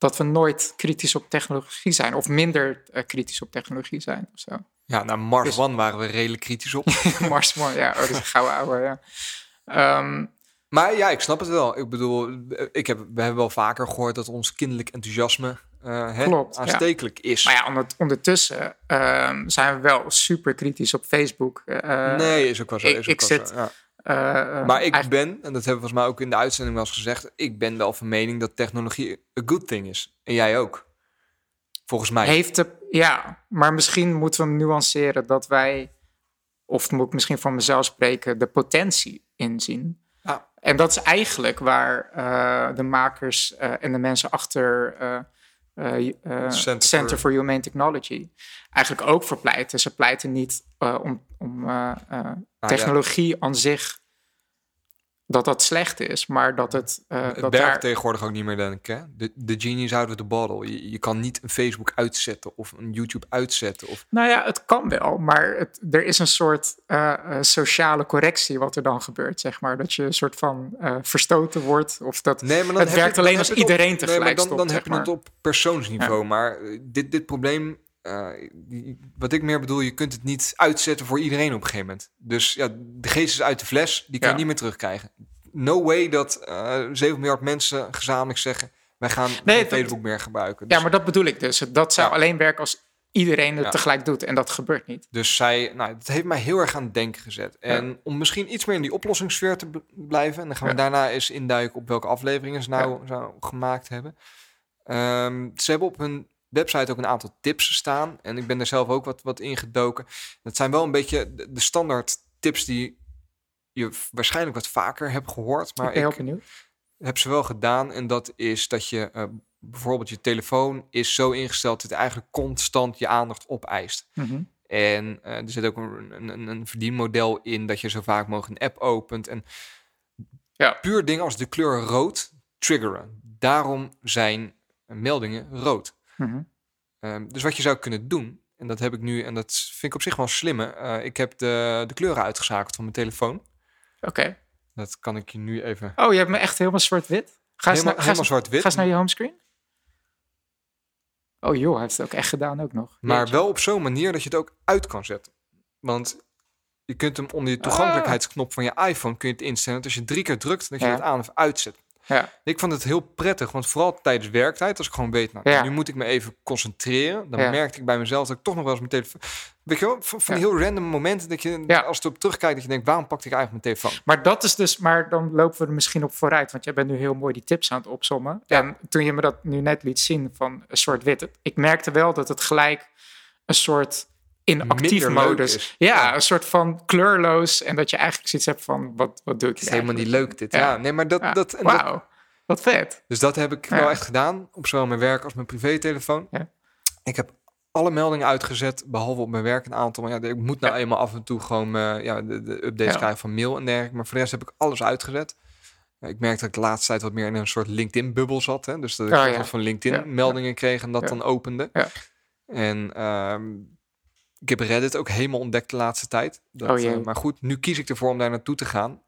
[SPEAKER 2] Dat we nooit kritisch op technologie zijn. Of minder eh, kritisch op technologie zijn of zo.
[SPEAKER 1] Ja, naar Mars
[SPEAKER 2] Dus-
[SPEAKER 1] One waren we redelijk kritisch op.
[SPEAKER 2] Mars, man, ja, oh, dat is een gouden ouwe, ja. Ehm,
[SPEAKER 1] maar ja, ik snap het wel. Ik bedoel, ik heb, we hebben wel vaker gehoord dat ons kinderlijk enthousiasme hè,
[SPEAKER 2] Klopt,
[SPEAKER 1] aanstekelijk is.
[SPEAKER 2] maar ja, onder- ondertussen ehm, zijn we wel super kritisch op Facebook. eh,
[SPEAKER 1] nee, is ook wel zo.
[SPEAKER 2] ik- ik zit-
[SPEAKER 1] ja.
[SPEAKER 2] Eh,
[SPEAKER 1] Maar ik
[SPEAKER 2] eigenlijk-
[SPEAKER 1] ben, en dat hebben we volgens mij ook in de uitzending wel eens gezegd, ik ben wel van mening dat technologie een good thing is. En jij ook. Volgens mij.
[SPEAKER 2] Heeft de, ja, maar misschien moeten we hem nuanceren dat wij, of moet ik misschien van mezelf spreken, de potentie inzien.
[SPEAKER 1] Ja.
[SPEAKER 2] En dat is eigenlijk waar eh, de makers eh, en de mensen achter eh, eh,
[SPEAKER 1] Center
[SPEAKER 2] Center,
[SPEAKER 1] for-
[SPEAKER 2] Humane Technology eigenlijk ook voor pleiten. Ze pleiten niet eh, om, om
[SPEAKER 1] Nou
[SPEAKER 2] technologie aan zich dat dat slecht is, maar dat het eh,
[SPEAKER 1] het
[SPEAKER 2] dat
[SPEAKER 1] werkt
[SPEAKER 2] daar
[SPEAKER 1] tegenwoordig ook niet meer, denk ik. Hè? De, de genie is out of the bottle. Je, je kan niet een Facebook uitzetten of een YouTube uitzetten. Of,
[SPEAKER 2] Nou ja, het kan wel, maar het, er is een soort eh, eh, sociale correctie wat er dan gebeurt, zeg maar. Dat je een soort van verstoten wordt. Of dat,
[SPEAKER 1] Nee, maar dan
[SPEAKER 2] het
[SPEAKER 1] je-
[SPEAKER 2] werkt alleen als
[SPEAKER 1] het op-
[SPEAKER 2] iedereen tegelijk
[SPEAKER 1] nee, maar dan,
[SPEAKER 2] stopt,
[SPEAKER 1] dan heb je
[SPEAKER 2] maar.
[SPEAKER 1] het op persoonsniveau. Maar dit, dit probleem, eh, wat ik meer bedoel, je kunt het niet uitzetten voor iedereen op een gegeven moment. Dus ja, de geest is uit de fles, die kan
[SPEAKER 2] Ja.
[SPEAKER 1] je niet meer terugkrijgen. No way dat eh 7 miljard mensen gezamenlijk zeggen, wij gaan
[SPEAKER 2] Nee, dat-
[SPEAKER 1] Facebook meer gebruiken. Dus,
[SPEAKER 2] Ja, maar dat bedoel ik dus. Dat zou
[SPEAKER 1] Ja.
[SPEAKER 2] alleen werken als iedereen het
[SPEAKER 1] Ja.
[SPEAKER 2] tegelijk doet. En dat gebeurt niet.
[SPEAKER 1] dus zij, nou, het heeft mij heel erg aan het denken gezet. En om misschien iets meer in die oplossingssfeer te blijven, en dan gaan we daarna eens induiken op welke afleveringen ze nou, nou gemaakt hebben. Ehm, ze hebben op hun website ook een aantal tips staan. En ik ben er zelf ook wat, wat ingedoken. Dat zijn wel een beetje de, de standaard tips die je waarschijnlijk wat vaker hebt gehoord. Maar
[SPEAKER 2] ik ben heel
[SPEAKER 1] ik
[SPEAKER 2] benieuwd. heb
[SPEAKER 1] heb ze wel gedaan. En dat is dat je eh, bijvoorbeeld je telefoon is zo ingesteld dat het eigenlijk constant je aandacht opeist.
[SPEAKER 2] Mhm.
[SPEAKER 1] En eh, er zit ook een, een, een verdienmodel in dat je zo vaak mogelijk een app opent. En
[SPEAKER 2] Ja.
[SPEAKER 1] puur dingen als de kleur rood triggeren. Daarom zijn meldingen rood.
[SPEAKER 2] Mhm.
[SPEAKER 1] Ehm, dus wat je zou kunnen doen, en dat heb ik nu, en dat vind ik op zich wel slimme. eh, ik heb de, de kleuren uitgeschakeld van mijn telefoon.
[SPEAKER 2] Oké.
[SPEAKER 1] Dat kan ik je nu even.
[SPEAKER 2] Oh, je hebt me echt helemaal zwart-wit? Ga eens,
[SPEAKER 1] helemaal helemaal zwart-wit.
[SPEAKER 2] ga eens naar je homescreen. Oh joh, hij heeft het ook echt gedaan ook nog.
[SPEAKER 1] Maar
[SPEAKER 2] Jeetje.
[SPEAKER 1] wel op zo'n manier dat je het ook uit kan zetten. Want je kunt hem onder je toegankelijkheidsknop van je iPhone kun je het instellen. Dat als je drie keer drukt, dat je
[SPEAKER 2] Ja.
[SPEAKER 1] het aan of uitzet.
[SPEAKER 2] Ja.
[SPEAKER 1] Ik vond het heel prettig, want vooral tijdens werktijd, als ik gewoon weet, nou,
[SPEAKER 2] Ja.
[SPEAKER 1] nu moet ik me even concentreren, dan
[SPEAKER 2] Ja.
[SPEAKER 1] merkte ik bij mezelf dat ik toch nog wel eens mijn telefoon... Weet je wel, van, heel random momenten dat je, als je erop terugkijkt, dat je denkt, waarom pakte ik eigenlijk mijn telefoon?
[SPEAKER 2] Maar dat is dus, maar dan lopen we er misschien op vooruit, want jij bent nu heel mooi die tips aan het opsommen.
[SPEAKER 1] Ja.
[SPEAKER 2] En toen je me dat nu net liet zien van een soort wit, ik merkte wel dat het gelijk een soort
[SPEAKER 1] Minder leuk
[SPEAKER 2] modus. Ja,
[SPEAKER 1] Ja.
[SPEAKER 2] een soort van kleurloos en dat je eigenlijk zoiets hebt van wat, wat doe ik
[SPEAKER 1] Het is helemaal niet leuk dit. Ja, nee, maar dat,
[SPEAKER 2] Ja.
[SPEAKER 1] dat,
[SPEAKER 2] Wauw, wat vet.
[SPEAKER 1] Dus dat heb ik
[SPEAKER 2] Ja.
[SPEAKER 1] wel echt gedaan, op zowel mijn werk als mijn privételefoon.
[SPEAKER 2] Ja.
[SPEAKER 1] Ik heb alle meldingen uitgezet, behalve op mijn werk een aantal. Maar ja, ik moet nou
[SPEAKER 2] Ja.
[SPEAKER 1] eenmaal af en toe gewoon eh, ja, de, de updates
[SPEAKER 2] Ja.
[SPEAKER 1] krijgen van mail en dergelijke. Maar voor de rest heb ik alles uitgezet. Ja, Ik merkte dat ik de laatste tijd wat meer in een soort LinkedIn-bubbel zat. Hè? Dus dat ik
[SPEAKER 2] Oh,
[SPEAKER 1] soort
[SPEAKER 2] ja.
[SPEAKER 1] van
[SPEAKER 2] Ja.
[SPEAKER 1] LinkedIn-meldingen kreeg en dat
[SPEAKER 2] Ja.
[SPEAKER 1] dan opende.
[SPEAKER 2] Ja.
[SPEAKER 1] En ehm, ik heb Reddit ook helemaal ontdekt de laatste tijd. Dat,
[SPEAKER 2] Oh,
[SPEAKER 1] eh, maar goed, nu kies ik ervoor om daar naartoe te gaan.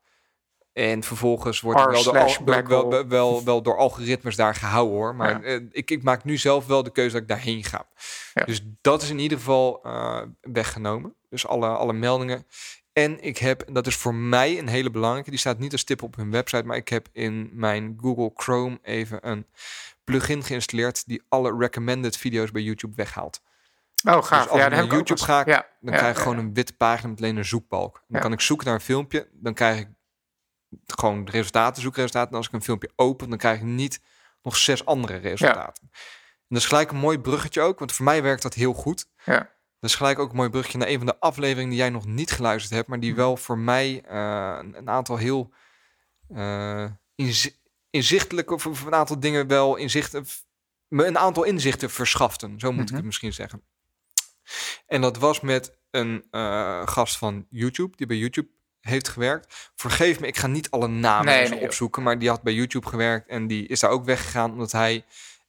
[SPEAKER 1] En vervolgens wordt het
[SPEAKER 2] R
[SPEAKER 1] wel door, wel, wel, wel, wel door algoritmes daar gehouden hoor. Maar
[SPEAKER 2] Ja.
[SPEAKER 1] eh, ik, ik maak nu zelf wel de keuze dat ik daarheen ga.
[SPEAKER 2] Ja.
[SPEAKER 1] Dus dat is in ieder geval eh, weggenomen. Dus alle, alle meldingen. En ik heb, dat is voor mij een hele belangrijke, die staat niet als tip op hun website, maar ik heb in mijn Google Chrome even een plugin geïnstalleerd die alle recommended video's bij YouTube weghaalt.
[SPEAKER 2] Oh, gaaf.
[SPEAKER 1] Dus als
[SPEAKER 2] ja,
[SPEAKER 1] ik naar YouTube ga,
[SPEAKER 2] ja,
[SPEAKER 1] Dan
[SPEAKER 2] ja,
[SPEAKER 1] krijg ik gewoon een witte pagina met alleen een zoekbalk. Dan kan ik zoeken naar een filmpje, dan krijg ik gewoon de resultaten, zoekresultaten. En als ik een filmpje open, dan krijg ik niet nog zes andere resultaten. En dat is gelijk een mooi bruggetje ook, want voor mij werkt dat heel goed.
[SPEAKER 2] Ja.
[SPEAKER 1] Dat is gelijk ook een mooi bruggetje naar een van de afleveringen die jij nog niet geluisterd hebt, maar die
[SPEAKER 2] Hm.
[SPEAKER 1] wel voor mij eh, een, aantal heel inzi- inzichtelijke, of, een aantal dingen wel inzichten, me een aantal inzichten verschaften. Zo moet ik
[SPEAKER 2] Mhm.
[SPEAKER 1] het misschien zeggen. En dat was met een eh, gast van YouTube, die bij YouTube heeft gewerkt. Vergeef me, ik ga niet alle namen
[SPEAKER 2] Nee, nee,
[SPEAKER 1] opzoeken, maar die had bij YouTube gewerkt en die is daar ook weggegaan omdat hij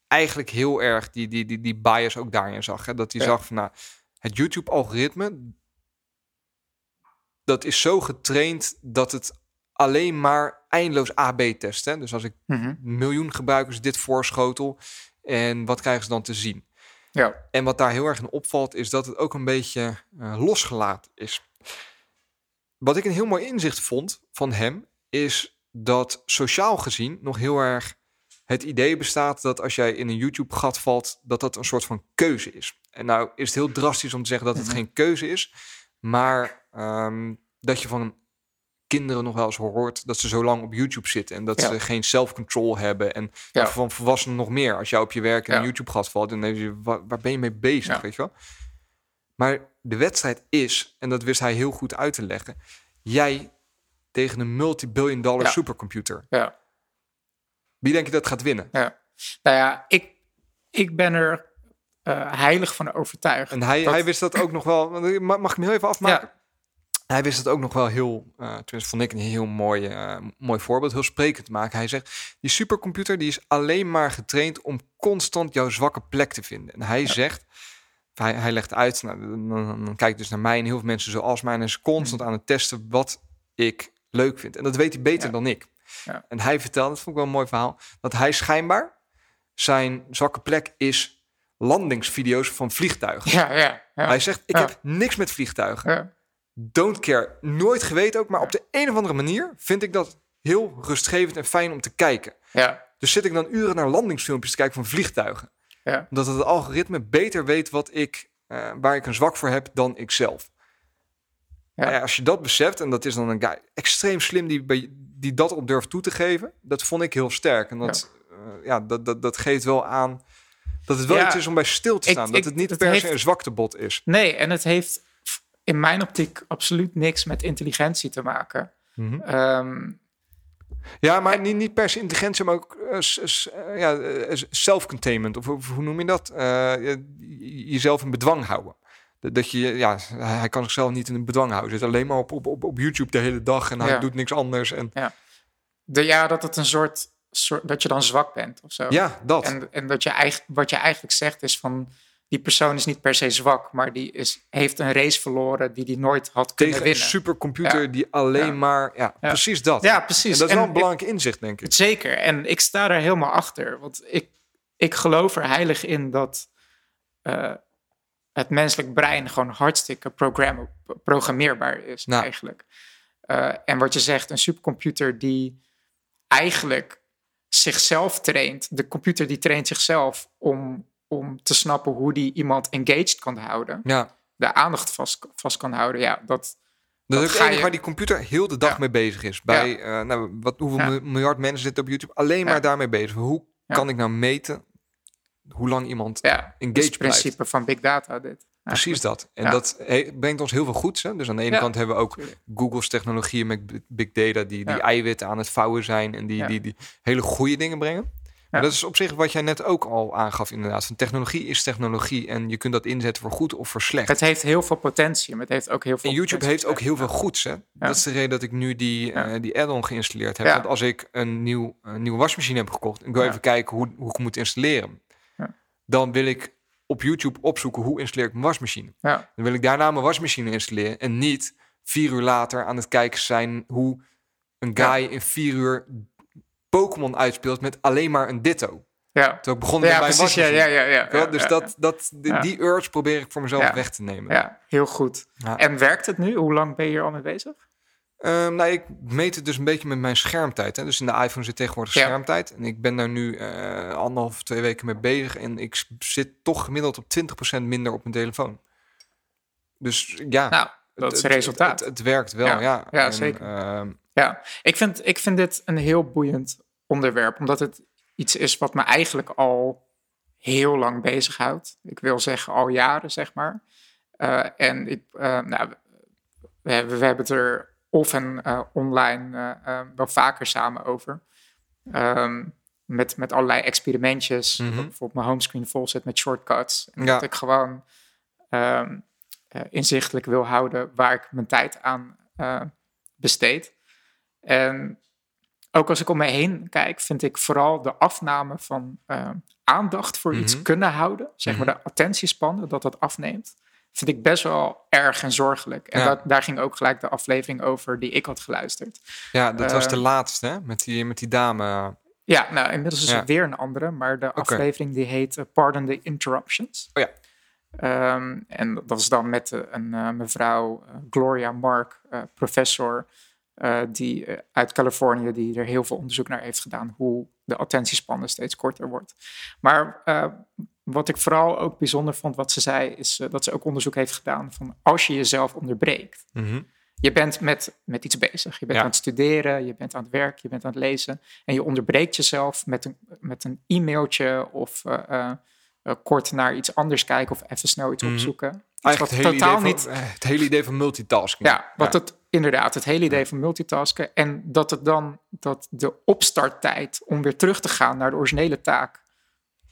[SPEAKER 1] eigenlijk heel erg die, die, die, die bias ook daarin zag. Hè? Dat hij
[SPEAKER 2] Ja.
[SPEAKER 1] zag van, nou, het YouTube-algoritme, dat is zo getraind dat het alleen maar eindeloos AB test. Hè? Dus als ik
[SPEAKER 2] Mhm.
[SPEAKER 1] miljoen gebruikers dit voorschotel en wat krijgen ze dan te zien?
[SPEAKER 2] Ja.
[SPEAKER 1] En wat daar heel erg in opvalt, is dat het ook een beetje eh, losgelaten is. Wat ik een heel mooi inzicht vond van hem, is dat sociaal gezien nog heel erg het idee bestaat dat als jij in een YouTube-gat valt, dat dat een soort van keuze is. En nou is het heel drastisch om te zeggen dat het
[SPEAKER 2] Mhm.
[SPEAKER 1] geen keuze is, maar ehm, dat je van kinderen nog wel eens hoort dat ze zo lang op YouTube zitten en dat
[SPEAKER 2] Ja.
[SPEAKER 1] ze geen self-control hebben. En
[SPEAKER 2] Ja.
[SPEAKER 1] van volwassenen nog meer. Als jij op je werk in
[SPEAKER 2] Ja.
[SPEAKER 1] een YouTube-gat valt, dan denk je, waar, waar ben je mee bezig, weet je wel? Maar de wedstrijd is, en dat wist hij heel goed uit te leggen, jij tegen een multi-billion dollar supercomputer.
[SPEAKER 2] Ja.
[SPEAKER 1] Wie denk je dat gaat winnen?
[SPEAKER 2] Ja. Nou ja, ik, ik ben er eh, heilig van overtuigd.
[SPEAKER 1] En hij,
[SPEAKER 2] dat-
[SPEAKER 1] hij wist dat ook nog wel. Mag mag ik hem heel even afmaken? Hij wist het ook nog wel heel, tenminste vond ik een heel mooi, eh, mooi voorbeeld, heel sprekend te maken. Hij zegt, die supercomputer die is alleen maar getraind om constant jouw zwakke plek te vinden. En hij zegt, hij, hij legt uit, nou, dan, dan, dan kijkt dus naar mij en heel veel mensen zoals mij en is constant aan het testen wat ik leuk vind. En dat weet hij beter
[SPEAKER 2] Ja.
[SPEAKER 1] dan ik.
[SPEAKER 2] Ja.
[SPEAKER 1] En hij vertelde, dat vond ik wel een mooi verhaal, dat hij schijnbaar zijn zwakke plek is landingsvideo's van vliegtuigen.
[SPEAKER 2] Ja, ja.
[SPEAKER 1] Hij zegt, ik heb niks met vliegtuigen. Don't care. Nooit geweten ook, maar op de een of andere manier vind ik dat heel rustgevend en fijn om te kijken.
[SPEAKER 2] ja.
[SPEAKER 1] Dus zit ik dan uren naar landingsfilmpjes te kijken van vliegtuigen.
[SPEAKER 2] Ja.
[SPEAKER 1] Omdat het algoritme beter weet wat ik, eh, waar ik een zwak voor heb dan ik zelf.
[SPEAKER 2] Ja.
[SPEAKER 1] Ja, als je dat beseft, en dat is dan een guy extreem slim die, die dat op durft toe te geven, dat vond ik heel sterk. En dat, ja. ja, dat, dat, dat geeft wel aan dat het wel iets is om bij stil te staan.
[SPEAKER 2] ik-
[SPEAKER 1] dat het niet
[SPEAKER 2] het
[SPEAKER 1] per se een zwaktebod is.
[SPEAKER 2] Nee, en het heeft in mijn optiek absoluut niks met intelligentie te maken. Ehm,
[SPEAKER 1] Ja, maar niet, niet per se intelligentie, maar ook s- ja, self-containment. Of, of hoe noem je dat? Je- jezelf in bedwang houden. Dat je, ja, hij kan zichzelf niet in een bedwang houden. Hij zit alleen maar op, op, op, op YouTube de hele dag en hij
[SPEAKER 2] Ja.
[SPEAKER 1] doet niks anders. En
[SPEAKER 2] de, ja, dat het een soort, soort. dat je dan zwak bent of zo.
[SPEAKER 1] ja, dat.
[SPEAKER 2] En, en dat je eigenlijk, wat je eigenlijk zegt is van. Die persoon is niet per se zwak, maar die is, heeft een race verloren die die nooit had kunnen
[SPEAKER 1] Tegen een
[SPEAKER 2] winnen.
[SPEAKER 1] supercomputer
[SPEAKER 2] Ja.
[SPEAKER 1] die alleen
[SPEAKER 2] Ja.
[SPEAKER 1] maar... Ja, precies dat.
[SPEAKER 2] Ja, precies.
[SPEAKER 1] En dat is
[SPEAKER 2] En
[SPEAKER 1] wel een belangrijk inzicht, denk ik.
[SPEAKER 2] Zeker. En ik sta daar helemaal achter. Want ik, ik geloof er heilig in dat eh, het menselijk brein gewoon hartstikke programmeerbaar is
[SPEAKER 1] Nou.
[SPEAKER 2] eigenlijk. Eh, en wat je zegt, een supercomputer die eigenlijk zichzelf traint. De computer die traint zichzelf om, om te snappen hoe die iemand engaged kan houden.
[SPEAKER 1] Ja.
[SPEAKER 2] De aandacht vast, vast kan houden. Ja, dat,
[SPEAKER 1] Dat,
[SPEAKER 2] Dat
[SPEAKER 1] is het
[SPEAKER 2] je-
[SPEAKER 1] waar die computer heel de dag
[SPEAKER 2] Ja.
[SPEAKER 1] mee bezig is. Bij eh, nou, wat, hoeveel
[SPEAKER 2] Ja.
[SPEAKER 1] mi- miljard mensen zitten op YouTube alleen maar daarmee bezig. Hoe kan ik nou meten hoe lang iemand
[SPEAKER 2] ja,
[SPEAKER 1] engaged
[SPEAKER 2] het principe van big data. Dit.
[SPEAKER 1] Precies dat. En dat brengt ons heel veel goeds. Hè? Dus aan de ene kant hebben we ook. Google's technologieën met big data die, die eiwitten aan het vouwen zijn en die, die, die hele goede dingen brengen. Maar dat is op zich wat jij net ook al aangaf inderdaad. Van technologie is technologie en je kunt dat inzetten voor goed of voor slecht.
[SPEAKER 2] Het heeft heel veel potentie, maar het heeft ook heel veel
[SPEAKER 1] En YouTube heeft ook heel veel goeds. Hè? Dat is de reden dat ik nu die, eh, die add-on geïnstalleerd heb. Want als ik een, nieuw, een nieuwe wasmachine heb gekocht... en ik wil even kijken hoe, hoe ik moet installeren...
[SPEAKER 2] Ja.
[SPEAKER 1] dan wil ik op YouTube opzoeken hoe installeer ik mijn wasmachine.
[SPEAKER 2] Ja,
[SPEAKER 1] Dan wil ik daarna mijn wasmachine installeren... en niet vier uur later aan het kijken zijn... hoe een guy in vier uur Pokémon uitspeelt met alleen maar een ditto.
[SPEAKER 2] ja.
[SPEAKER 1] Toen ik begon
[SPEAKER 2] ja
[SPEAKER 1] mijn
[SPEAKER 2] precies. Ja, ja, ja, ja, ja,
[SPEAKER 1] dus dat, dat, die, urge probeer ik voor mezelf weg te nemen.
[SPEAKER 2] Ja, heel goed. En werkt het nu? Hoe lang ben je hier al mee bezig?
[SPEAKER 1] Ehm, nou, ik meet het dus een beetje met mijn schermtijd. Hè. Dus in de iPhone zit tegenwoordig schermtijd. En ik ben daar nu eh anderhalf, twee weken mee bezig. En ik zit toch gemiddeld op 20% minder op mijn telefoon. Dus ja,
[SPEAKER 2] Nou, dat
[SPEAKER 1] het-
[SPEAKER 2] is
[SPEAKER 1] het-
[SPEAKER 2] resultaat.
[SPEAKER 1] Het, het werkt wel, ja.
[SPEAKER 2] Ja, ja,
[SPEAKER 1] En,
[SPEAKER 2] zeker.
[SPEAKER 1] ehm,
[SPEAKER 2] Ja, ik vind, ik vind dit een heel boeiend onderwerp, omdat het iets is wat me eigenlijk al heel lang bezighoudt. Ik wil zeggen al jaren, zeg maar. Eh, en ik, eh, nou, we, hebben, we hebben het er of en eh, online wel vaker samen over. Ehm, met, met allerlei experimentjes. Dat bijvoorbeeld mijn homescreen vol zit met shortcuts. En
[SPEAKER 1] Ja.
[SPEAKER 2] dat ik gewoon ehm, eh, inzichtelijk wil houden waar ik mijn tijd aan besteed. En ook als ik om me heen kijk, vind ik vooral de afname van eh, aandacht voor iets
[SPEAKER 1] Mhm.
[SPEAKER 2] kunnen houden, zeg maar de attentiespannen, dat dat afneemt, vind ik best wel erg en zorgelijk. En
[SPEAKER 1] Ja.
[SPEAKER 2] dat, daar ging ook gelijk de aflevering over die ik had geluisterd.
[SPEAKER 1] ja, dat was de
[SPEAKER 2] Ehm,
[SPEAKER 1] laatste, hè? Met die, met die dame.
[SPEAKER 2] Ja, nou, inmiddels is
[SPEAKER 1] Ja.
[SPEAKER 2] er weer een andere, maar de aflevering die heet eh, Pardon the Interruptions.
[SPEAKER 1] Oh ja.
[SPEAKER 2] Ehm, en dat was dan met eh, een mevrouw Gloria Mark, professor eh, die, eh, uit Californië, die er heel veel onderzoek naar heeft gedaan hoe de attentiespannen steeds korter wordt. Maar eh, wat ik vooral ook bijzonder vond, wat ze zei, is dat ze ook onderzoek heeft gedaan van als je jezelf onderbreekt.
[SPEAKER 1] Mhm.
[SPEAKER 2] Je bent met, met iets bezig. Je bent
[SPEAKER 1] Ja.
[SPEAKER 2] aan het studeren, je bent aan het werk, je bent aan het lezen. En je onderbreekt jezelf met een, met een e-mailtje of kort naar iets anders kijken of even snel iets
[SPEAKER 1] Mhm.
[SPEAKER 2] opzoeken. Iets
[SPEAKER 1] Eigenlijk
[SPEAKER 2] wat
[SPEAKER 1] het hele,
[SPEAKER 2] totaal
[SPEAKER 1] idee van,
[SPEAKER 2] niet.
[SPEAKER 1] het hele idee van multitasking.
[SPEAKER 2] Ja, wat het inderdaad, het hele idee van multitasken. En dat het dan dat de opstarttijd om weer terug te gaan naar de originele taak,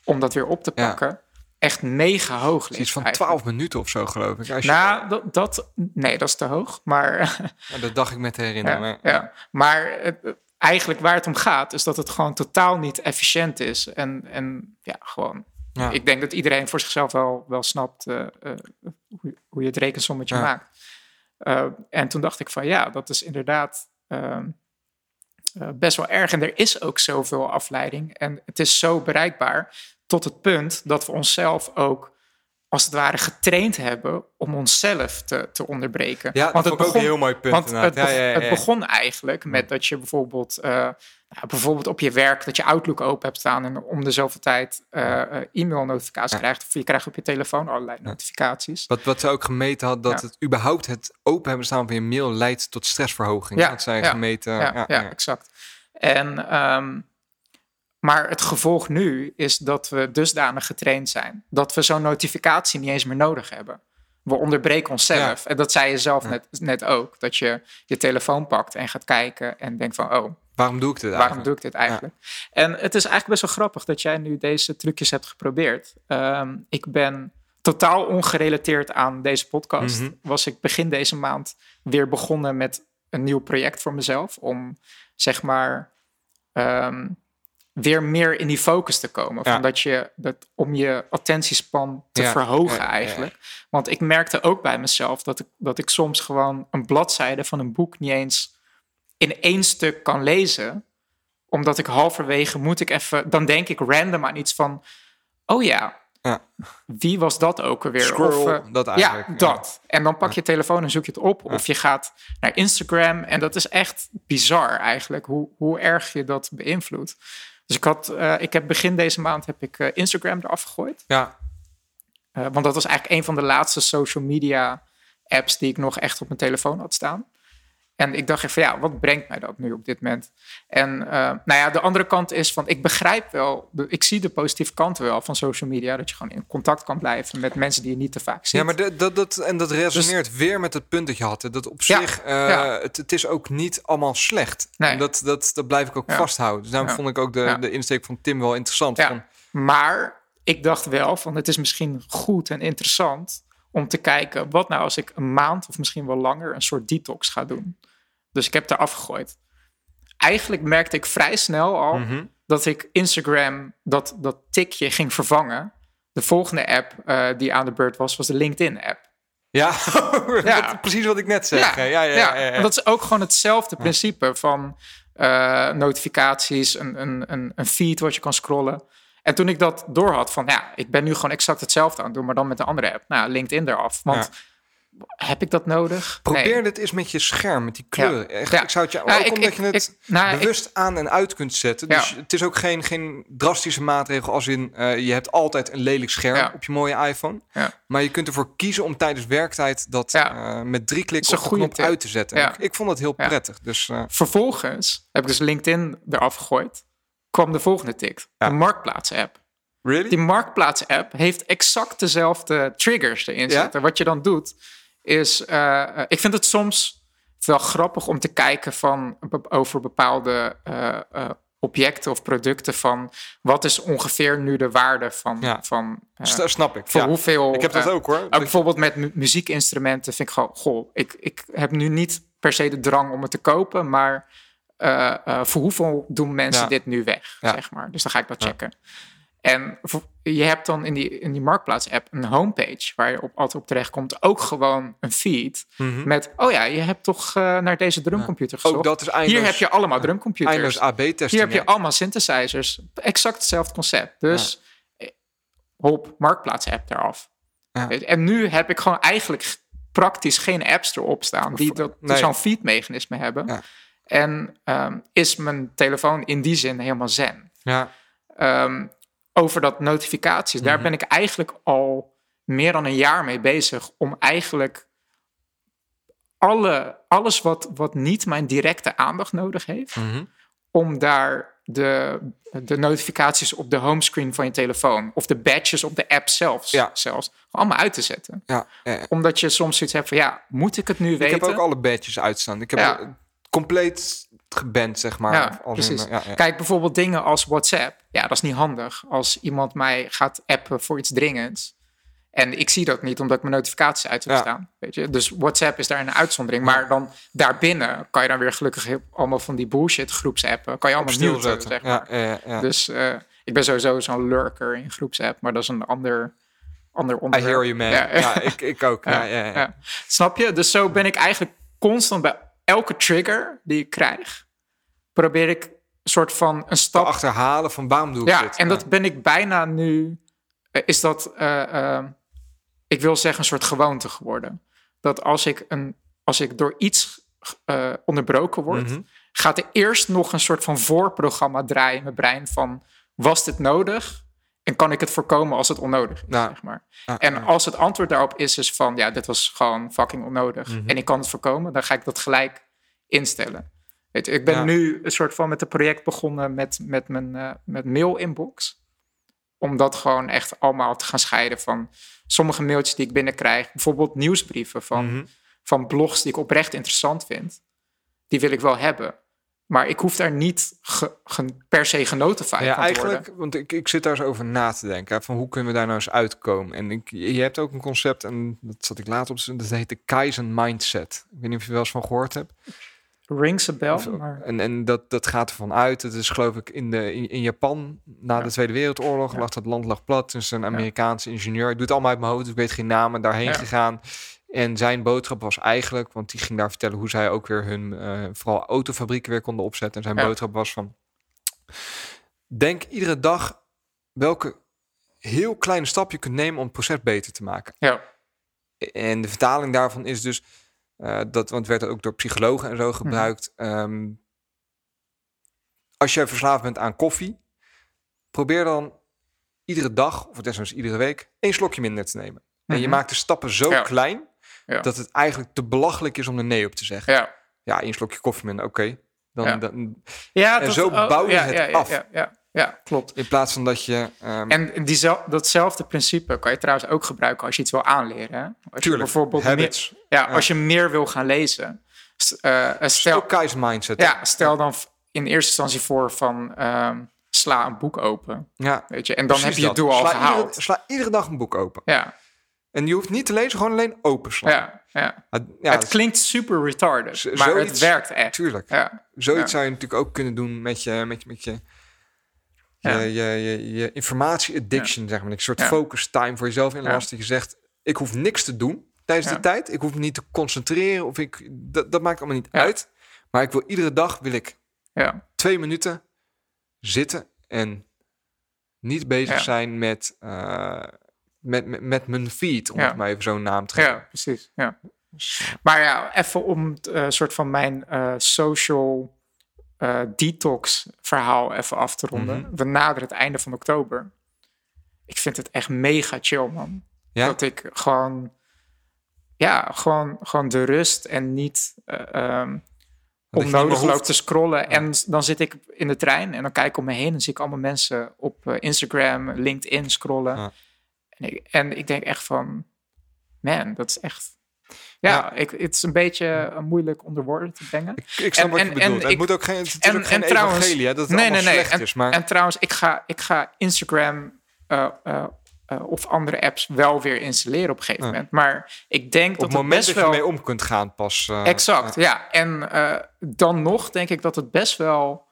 [SPEAKER 2] om dat weer op te
[SPEAKER 1] Ja.
[SPEAKER 2] pakken, echt mega hoog ligt.
[SPEAKER 1] Iets van
[SPEAKER 2] eigenlijk.
[SPEAKER 1] 12 minuten of zo, geloof ik. Als je,
[SPEAKER 2] Nou, dat, dat, nee, dat is te hoog. Maar
[SPEAKER 1] Ja, dat dacht ik met herinneren.
[SPEAKER 2] Ja,
[SPEAKER 1] maar-
[SPEAKER 2] ja. maar het- eigenlijk waar het om gaat, is dat het gewoon totaal niet efficiënt is. En, en ja, gewoon. Ik denk dat iedereen voor zichzelf wel, wel snapt eh, eh, hoe, hoe je het rekensommetje maakt. Eh, en toen dacht ik van ja, dat is inderdaad ehm, eh, best wel erg. En er is ook zoveel afleiding. En het is zo bereikbaar tot het punt dat we onszelf ook als het ware getraind hebben om onszelf te, te onderbreken.
[SPEAKER 1] Ja, dat
[SPEAKER 2] Want
[SPEAKER 1] vond ik ook een heel mooi punt.
[SPEAKER 2] want het.
[SPEAKER 1] Ja, ja, ja,
[SPEAKER 2] het begon eigenlijk met dat je bijvoorbeeld, eh, nou, bijvoorbeeld op je werk dat je Outlook open hebt staan en om de zoveel tijd eh, eh, e-mail-notificaties
[SPEAKER 1] Ja.
[SPEAKER 2] krijgt. Of je krijgt op je telefoon allerlei notificaties.
[SPEAKER 1] Wat, wat ze ook gemeten had, dat
[SPEAKER 2] Ja.
[SPEAKER 1] het überhaupt het open hebben staan van je mail leidt tot stressverhoging.
[SPEAKER 2] Ja,
[SPEAKER 1] Dat zij
[SPEAKER 2] ja,
[SPEAKER 1] gemeten.
[SPEAKER 2] ja,
[SPEAKER 1] ja,
[SPEAKER 2] ja,
[SPEAKER 1] ja.
[SPEAKER 2] exact. En, ehm, maar het gevolg nu is dat we dusdanig getraind zijn dat we zo'n notificatie niet eens meer nodig hebben. We onderbreken onszelf. En dat zei je zelf
[SPEAKER 1] Ja.
[SPEAKER 2] net, net ook. Dat je je telefoon pakt en gaat kijken en denkt van... oh,
[SPEAKER 1] Waarom doe ik dit
[SPEAKER 2] Waarom
[SPEAKER 1] eigenlijk?
[SPEAKER 2] doe ik dit eigenlijk? En het is eigenlijk best wel grappig dat jij nu deze trucjes hebt geprobeerd. Ehm, ik ben totaal ongerelateerd aan deze podcast.
[SPEAKER 1] Mhm.
[SPEAKER 2] Was ik begin deze maand weer begonnen met een nieuw project voor mezelf. Om zeg maar ehm, weer meer in die focus te komen.
[SPEAKER 1] Ja.
[SPEAKER 2] Van dat je, dat, om je attentiespan te
[SPEAKER 1] Ja,
[SPEAKER 2] verhogen
[SPEAKER 1] ja,
[SPEAKER 2] eigenlijk. Want ik merkte ook bij mezelf dat ik, dat ik soms gewoon een bladzijde van een boek niet eens in één stuk kan lezen. Omdat ik halverwege moet ik even, dan denk ik random aan iets van, oh ja, wie was dat ook alweer?
[SPEAKER 1] Scroll,
[SPEAKER 2] eh,
[SPEAKER 1] dat eigenlijk.
[SPEAKER 2] Ja, dat. En dan pak je telefoon en zoek je het op. Of je gaat naar Instagram. En dat is echt bizar eigenlijk, hoe, hoe erg je dat beïnvloedt. Dus ik, had, eh, ik heb begin deze maand heb ik, eh, Instagram eraf gegooid.
[SPEAKER 1] Ja.
[SPEAKER 2] Eh, want dat was eigenlijk een van de laatste social media apps die ik nog echt op mijn telefoon had staan. En ik dacht even, ja, wat brengt mij dat nu op dit moment? En eh, nou ja, de andere kant is van, ik begrijp wel, ik zie de positieve kanten wel van social media. Dat je gewoon in contact kan blijven met mensen die je niet te vaak ziet.
[SPEAKER 1] Ja, maar dat, dat, dat, en dat resoneert weer met het punt dat je had. hè, Dat op
[SPEAKER 2] Dus- Ja,
[SPEAKER 1] zich, eh,
[SPEAKER 2] ja.
[SPEAKER 1] het, het is ook niet allemaal slecht.
[SPEAKER 2] Nee.
[SPEAKER 1] En dat, dat, dat blijf ik ook
[SPEAKER 2] Ja.
[SPEAKER 1] vasthouden. Dus daarom vond ik ook de, de insteek van Tim wel interessant. Van,
[SPEAKER 2] Maar ik dacht wel van, het is misschien goed en interessant om te kijken, wat nou als ik een maand of misschien wel langer een soort detox ga doen. Dus ik heb er afgegooid. Eigenlijk merkte ik vrij snel al
[SPEAKER 1] Mhm.
[SPEAKER 2] dat ik Instagram dat, dat tikje ging vervangen. De volgende app eh, die aan de beurt was, was de LinkedIn-app.
[SPEAKER 1] Ja,
[SPEAKER 2] Ja.
[SPEAKER 1] Precies wat ik net zeg. hè. Ja, ja, ja,
[SPEAKER 2] dat is ook gewoon hetzelfde principe van eh, notificaties, een, een, een, een feed wat je kan scrollen. En toen ik dat door had van, ja, ik ben nu gewoon exact hetzelfde aan het doen, maar dan met een andere app. Nou, LinkedIn eraf. Want heb ik dat nodig?
[SPEAKER 1] Probeer
[SPEAKER 2] Nee.
[SPEAKER 1] dit eens met je scherm, met die kleuren. Echt,
[SPEAKER 2] Ja.
[SPEAKER 1] Ik zou het je,
[SPEAKER 2] Ja,
[SPEAKER 1] ook
[SPEAKER 2] ik-
[SPEAKER 1] omdat
[SPEAKER 2] ik-
[SPEAKER 1] je het
[SPEAKER 2] ik- nou,
[SPEAKER 1] bewust aan en uit kunt zetten. Dus het is ook geen, geen drastische maatregel als in... eh, je hebt altijd een lelijk scherm op je mooie iPhone. Maar je kunt ervoor kiezen om tijdens werktijd dat eh, met drie
[SPEAKER 2] is
[SPEAKER 1] op de knop
[SPEAKER 2] tip.
[SPEAKER 1] uit te zetten. Ik, vond dat heel prettig. Dus eh,
[SPEAKER 2] Vervolgens heb ik dus LinkedIn eraf gegooid. Kwam de volgende tik.
[SPEAKER 1] Ja.
[SPEAKER 2] De Marktplaats-app.
[SPEAKER 1] really?
[SPEAKER 2] Die Marktplaats-app heeft exact dezelfde triggers erin
[SPEAKER 1] Ja?
[SPEAKER 2] zitten. Wat je dan doet, is... eh, eh, ik vind het soms wel grappig om te kijken van, over bepaalde eh, objecten of producten. Van wat is ongeveer nu de waarde van...
[SPEAKER 1] Ja.
[SPEAKER 2] van
[SPEAKER 1] snap ik.
[SPEAKER 2] voor hoeveel...
[SPEAKER 1] Ik heb dat ook hoor.
[SPEAKER 2] ook bijvoorbeeld met mu- muziekinstrumenten vind ik gewoon... Goh, ik, ik heb nu niet per se de drang om het te kopen, maar... eh, eh, voor hoeveel doen mensen
[SPEAKER 1] Ja.
[SPEAKER 2] dit nu weg,
[SPEAKER 1] Ja.
[SPEAKER 2] zeg maar. Dus dan ga ik dat checken. En je hebt dan in die, in die Marktplaats-app een homepage... waar je op, altijd op terechtkomt. Ook gewoon een feed
[SPEAKER 1] Mhm.
[SPEAKER 2] met... oh ja, je hebt toch eh, naar deze drumcomputer gezocht.
[SPEAKER 1] Ook dat is eindeloos,
[SPEAKER 2] Hier heb je allemaal drumcomputers.
[SPEAKER 1] AB-testing.
[SPEAKER 2] Hier heb je
[SPEAKER 1] ja.
[SPEAKER 2] allemaal synthesizers. Exact hetzelfde concept. Dus hop, Marktplaats-app eraf.
[SPEAKER 1] Ja.
[SPEAKER 2] En nu heb ik gewoon eigenlijk praktisch geen apps erop staan... die dat,
[SPEAKER 1] Nee.
[SPEAKER 2] zo'n feed-mechanisme hebben. En ehm, is mijn telefoon in die zin helemaal zen.
[SPEAKER 1] Ja.
[SPEAKER 2] Ehm, over dat notificaties, daar
[SPEAKER 1] Mhm.
[SPEAKER 2] ben ik eigenlijk al meer dan een jaar mee bezig om eigenlijk alle, alles wat, wat niet mijn directe aandacht nodig heeft,
[SPEAKER 1] Mhm.
[SPEAKER 2] om daar de, de notificaties op de homescreen van je telefoon of de badges op de app zelfs,
[SPEAKER 1] Ja.
[SPEAKER 2] zelfs allemaal uit te zetten.
[SPEAKER 1] Ja, ja.
[SPEAKER 2] Omdat je soms zoiets hebt van ja, moet ik het nu
[SPEAKER 1] Ik
[SPEAKER 2] weten?
[SPEAKER 1] heb ook alle badges uitstaan. Ik heb compleet geband, zeg maar.
[SPEAKER 2] Ja,
[SPEAKER 1] Als
[SPEAKER 2] precies.
[SPEAKER 1] ja, ja.
[SPEAKER 2] Kijk, bijvoorbeeld dingen als WhatsApp. Ja, dat is niet handig. Als iemand mij gaat appen voor iets dringends. En ik zie dat niet, omdat ik mijn notificaties uit heb staan. Weet je? Dus WhatsApp is daar een uitzondering. Maar dan daarbinnen kan je dan weer gelukkig heel- allemaal van die bullshit groepsappen. Kan je allemaal
[SPEAKER 1] Stil
[SPEAKER 2] muten,
[SPEAKER 1] zetten.
[SPEAKER 2] zeg maar. Dus eh, ik ben sowieso zo'n lurker in groepsapp. Maar dat is een ander, ander
[SPEAKER 1] I
[SPEAKER 2] onderwerp.
[SPEAKER 1] hear you, man.
[SPEAKER 2] Ja,
[SPEAKER 1] Ja, ik, ik ook. Ja. ja.
[SPEAKER 2] Snap je? Dus zo ben ik eigenlijk constant bij elke trigger die ik krijg, probeer ik een soort van een
[SPEAKER 1] Te
[SPEAKER 2] stap.
[SPEAKER 1] achterhalen van waarom doe ik
[SPEAKER 2] Ja,
[SPEAKER 1] dit?
[SPEAKER 2] en dat ben ik bijna nu. eh, Is dat, eh, eh, ik wil zeggen, een soort gewoonte geworden. Dat als ik, een, als ik door iets onderbroken word,
[SPEAKER 1] Mhm.
[SPEAKER 2] gaat er eerst nog een soort van voorprogramma draaien in mijn brein van was dit nodig? En kan ik het voorkomen als het onnodig is,
[SPEAKER 1] Ja.
[SPEAKER 2] zeg maar.
[SPEAKER 1] Ja,
[SPEAKER 2] En als het antwoord daarop is, is van ja, dit was gewoon fucking onnodig.
[SPEAKER 1] Mhm.
[SPEAKER 2] En ik kan het voorkomen, dan ga ik dat gelijk instellen. Weet je, ik ben nu een soort van met een project begonnen met, met mijn eh, met mail inbox. Om dat gewoon echt allemaal te gaan scheiden van sommige mailtjes die ik binnenkrijg. Bijvoorbeeld nieuwsbrieven van,
[SPEAKER 1] Mhm.
[SPEAKER 2] van blogs die ik oprecht interessant vind. Die wil ik wel hebben. Maar ik hoef daar niet ge- ge- per se genotified
[SPEAKER 1] Ja,
[SPEAKER 2] van te worden.
[SPEAKER 1] eigenlijk, want ik, ik zit daar zo over na te denken. hè, Van hoe kunnen we daar nou eens uitkomen? En ik, je hebt ook een concept, en dat zat ik later op, dat heet de Kaizen Mindset. Ik weet niet of je wel eens van gehoord hebt.
[SPEAKER 2] Rings a bell,
[SPEAKER 1] Of-
[SPEAKER 2] maar
[SPEAKER 1] En, en dat, dat gaat ervan uit. Het is geloof ik in, de, in, in Japan na
[SPEAKER 2] Ja.
[SPEAKER 1] de Tweede Wereldoorlog
[SPEAKER 2] Ja.
[SPEAKER 1] lag dat land lag plat. Dus een Amerikaanse ingenieur. Ik doe het allemaal uit mijn hoofd, dus ik weet geen namen. Daarheen
[SPEAKER 2] Ja.
[SPEAKER 1] gegaan. En zijn boodschap was eigenlijk, want die ging daar vertellen hoe zij ook weer hun eh, vooral autofabrieken weer konden opzetten. En zijn
[SPEAKER 2] Ja.
[SPEAKER 1] boodschap was van: denk iedere dag welke heel kleine stap je kunt nemen om het proces beter te maken.
[SPEAKER 2] ja,
[SPEAKER 1] En de vertaling daarvan is dus eh, dat, want werd ook door psychologen en
[SPEAKER 2] Mhm.
[SPEAKER 1] zo gebruikt. ehm, als jij verslaafd bent aan koffie, probeer dan iedere dag, of desnoods iedere week, één slokje minder te nemen. En je
[SPEAKER 2] Mhm.
[SPEAKER 1] maakt de stappen zo
[SPEAKER 2] Ja.
[SPEAKER 1] klein
[SPEAKER 2] Ja.
[SPEAKER 1] dat het eigenlijk te belachelijk is om er nee op te zeggen.
[SPEAKER 2] Ja,
[SPEAKER 1] Ja, één slokje koffie oké. Dan,
[SPEAKER 2] Ja.
[SPEAKER 1] dan,
[SPEAKER 2] ja
[SPEAKER 1] En zo bouw je
[SPEAKER 2] ja,
[SPEAKER 1] het af.
[SPEAKER 2] Ja, ja, ja, klopt.
[SPEAKER 1] in plaats van dat je... ehm,
[SPEAKER 2] En diezel- datzelfde principe kan je trouwens ook gebruiken als je iets wil aanleren. Hè? Als je
[SPEAKER 1] tuurlijk,
[SPEAKER 2] bijvoorbeeld meer,
[SPEAKER 1] habits.
[SPEAKER 2] ja, als je meer wil gaan lezen. Eh, eh, stel,
[SPEAKER 1] Kai's mindset.
[SPEAKER 2] ja, stel dan in eerste instantie voor van ehm, sla een boek open.
[SPEAKER 1] ja.
[SPEAKER 2] Weet je? En dan
[SPEAKER 1] Precies
[SPEAKER 2] heb je je
[SPEAKER 1] dat.
[SPEAKER 2] doel al
[SPEAKER 1] sla
[SPEAKER 2] gehaald.
[SPEAKER 1] Iedere, sla iedere dag een boek open.
[SPEAKER 2] Ja,
[SPEAKER 1] En je hoeft niet te lezen, gewoon alleen openslaan.
[SPEAKER 2] ja, ja.
[SPEAKER 1] Het- ja,
[SPEAKER 2] het klinkt super retarded,
[SPEAKER 1] Z-
[SPEAKER 2] maar
[SPEAKER 1] zoiets-
[SPEAKER 2] het werkt echt.
[SPEAKER 1] Tuurlijk.
[SPEAKER 2] Ja,
[SPEAKER 1] Zoiets zou je natuurlijk ook kunnen doen met je, met met je, je, je, je, informatie addiction, zeg maar. Een soort focus time voor jezelf inlast. Dat je zegt, ik hoef niks te doen tijdens die tijd. Ik hoef me niet te concentreren. Of ik, dat, dat maakt allemaal niet uit. Maar ik wil iedere dag wil ik
[SPEAKER 2] ja,
[SPEAKER 1] twee minuten zitten en niet bezig zijn met, eh, met, met, met mijn feed, om
[SPEAKER 2] Ja.
[SPEAKER 1] het maar even zo'n naam te geven.
[SPEAKER 2] ja, precies. Ja. Maar ja, even om het eh, soort van mijn eh, social eh, detox verhaal even af te ronden.
[SPEAKER 1] Mhm.
[SPEAKER 2] We naderen het einde van oktober. Ik vind het echt mega chill, man.
[SPEAKER 1] Ja?
[SPEAKER 2] Dat ik gewoon, ja, gewoon, gewoon de rust en niet
[SPEAKER 1] meer
[SPEAKER 2] onnodig loop te scrollen. En dan zit ik in de trein en dan kijk ik om me heen en zie ik allemaal mensen op Instagram, LinkedIn scrollen.
[SPEAKER 1] Ja.
[SPEAKER 2] En, ik, en ik denk echt van, man, dat is echt... Ja,
[SPEAKER 1] Ja.
[SPEAKER 2] Ik, het is een beetje moeilijk onder woorden te brengen.
[SPEAKER 1] Ik, ik snap
[SPEAKER 2] En-
[SPEAKER 1] wat je
[SPEAKER 2] en-
[SPEAKER 1] bedoelt.
[SPEAKER 2] en
[SPEAKER 1] het
[SPEAKER 2] ik-
[SPEAKER 1] moet ook geen, het
[SPEAKER 2] en-
[SPEAKER 1] geen
[SPEAKER 2] trouwens-
[SPEAKER 1] evangelie, hè, dat het
[SPEAKER 2] Nee,
[SPEAKER 1] allemaal
[SPEAKER 2] nee, nee.
[SPEAKER 1] slecht is. Maar
[SPEAKER 2] En trouwens, ik ga, ik ga Instagram eh, eh, eh, of andere apps wel weer installeren op een gegeven moment. Maar ik denk
[SPEAKER 1] op
[SPEAKER 2] dat
[SPEAKER 1] het
[SPEAKER 2] het
[SPEAKER 1] moment
[SPEAKER 2] best
[SPEAKER 1] dat je
[SPEAKER 2] wel...
[SPEAKER 1] mee om kunt gaan pas...
[SPEAKER 2] Exact,
[SPEAKER 1] ja.
[SPEAKER 2] En dan nog denk ik dat het best wel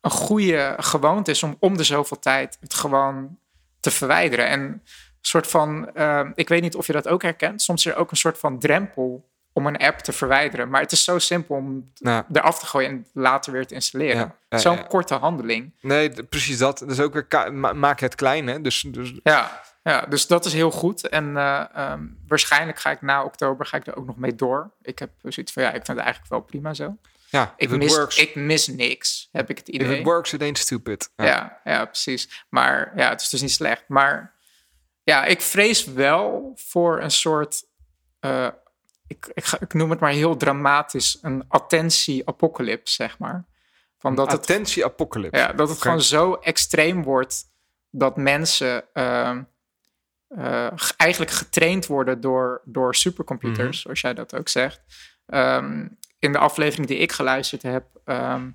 [SPEAKER 2] een goede gewoonte is om om de zoveel tijd het gewoon te verwijderen. En een soort van, eh, ik weet niet of je dat ook herkent, soms is er ook een soort van drempel om een app te verwijderen. Maar het is zo simpel om
[SPEAKER 1] Nou,
[SPEAKER 2] eraf te gooien en later weer te installeren.
[SPEAKER 1] Ja, ja,
[SPEAKER 2] Zo'n
[SPEAKER 1] ja.
[SPEAKER 2] korte handeling.
[SPEAKER 1] nee, precies dat. Is ook weer ma- maak het klein, hè. Dus, dus
[SPEAKER 2] Ja, ja, dus dat is heel goed. En eh, ehm, waarschijnlijk ga ik na oktober ga ik er ook nog mee door. Ik heb zoiets van, ja, ik vind het eigenlijk wel prima zo.
[SPEAKER 1] Ja,
[SPEAKER 2] Ik mis,
[SPEAKER 1] works,
[SPEAKER 2] ik mis niks, heb ik het
[SPEAKER 1] if
[SPEAKER 2] idee.
[SPEAKER 1] it works, it ain't stupid. Ja.
[SPEAKER 2] ja. Ja, precies. Maar ja, het is dus niet slecht. Maar ja, ik vrees wel voor een soort... eh, ik, ik, ga- ik noem het maar heel dramatisch... een attentie-apocalypse, zeg maar. Van dat het
[SPEAKER 1] Attentie apocalypse.
[SPEAKER 2] Ja, dat het gewoon zo extreem wordt dat mensen ehm, eh, eigenlijk getraind worden door, door supercomputers,
[SPEAKER 1] Mhm.
[SPEAKER 2] zoals jij dat ook zegt. Ehm, in de aflevering die ik geluisterd heb, ehm,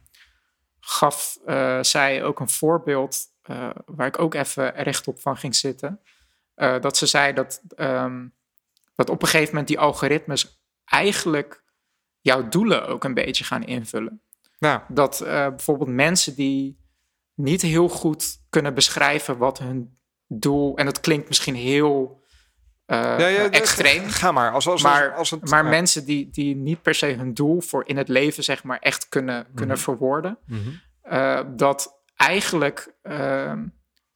[SPEAKER 2] gaf eh, zij ook een voorbeeld eh, waar ik ook even rechtop van ging zitten. Eh, dat ze zei dat, ehm, dat op een gegeven moment die algoritmes eigenlijk jouw doelen ook een beetje gaan invullen
[SPEAKER 1] Nou,
[SPEAKER 2] dat bijvoorbeeld mensen die niet heel goed kunnen beschrijven wat hun doel, en dat klinkt misschien heel
[SPEAKER 1] ja, ja,
[SPEAKER 2] extreem,
[SPEAKER 1] Ga maar. Als, als,
[SPEAKER 2] maar,
[SPEAKER 1] als het,
[SPEAKER 2] maar
[SPEAKER 1] ja.
[SPEAKER 2] mensen die, die niet per se hun doel voor in het leven zeg maar echt kunnen, kunnen
[SPEAKER 1] Mhm.
[SPEAKER 2] verwoorden,
[SPEAKER 1] Mhm.
[SPEAKER 2] eh, dat eigenlijk ehm,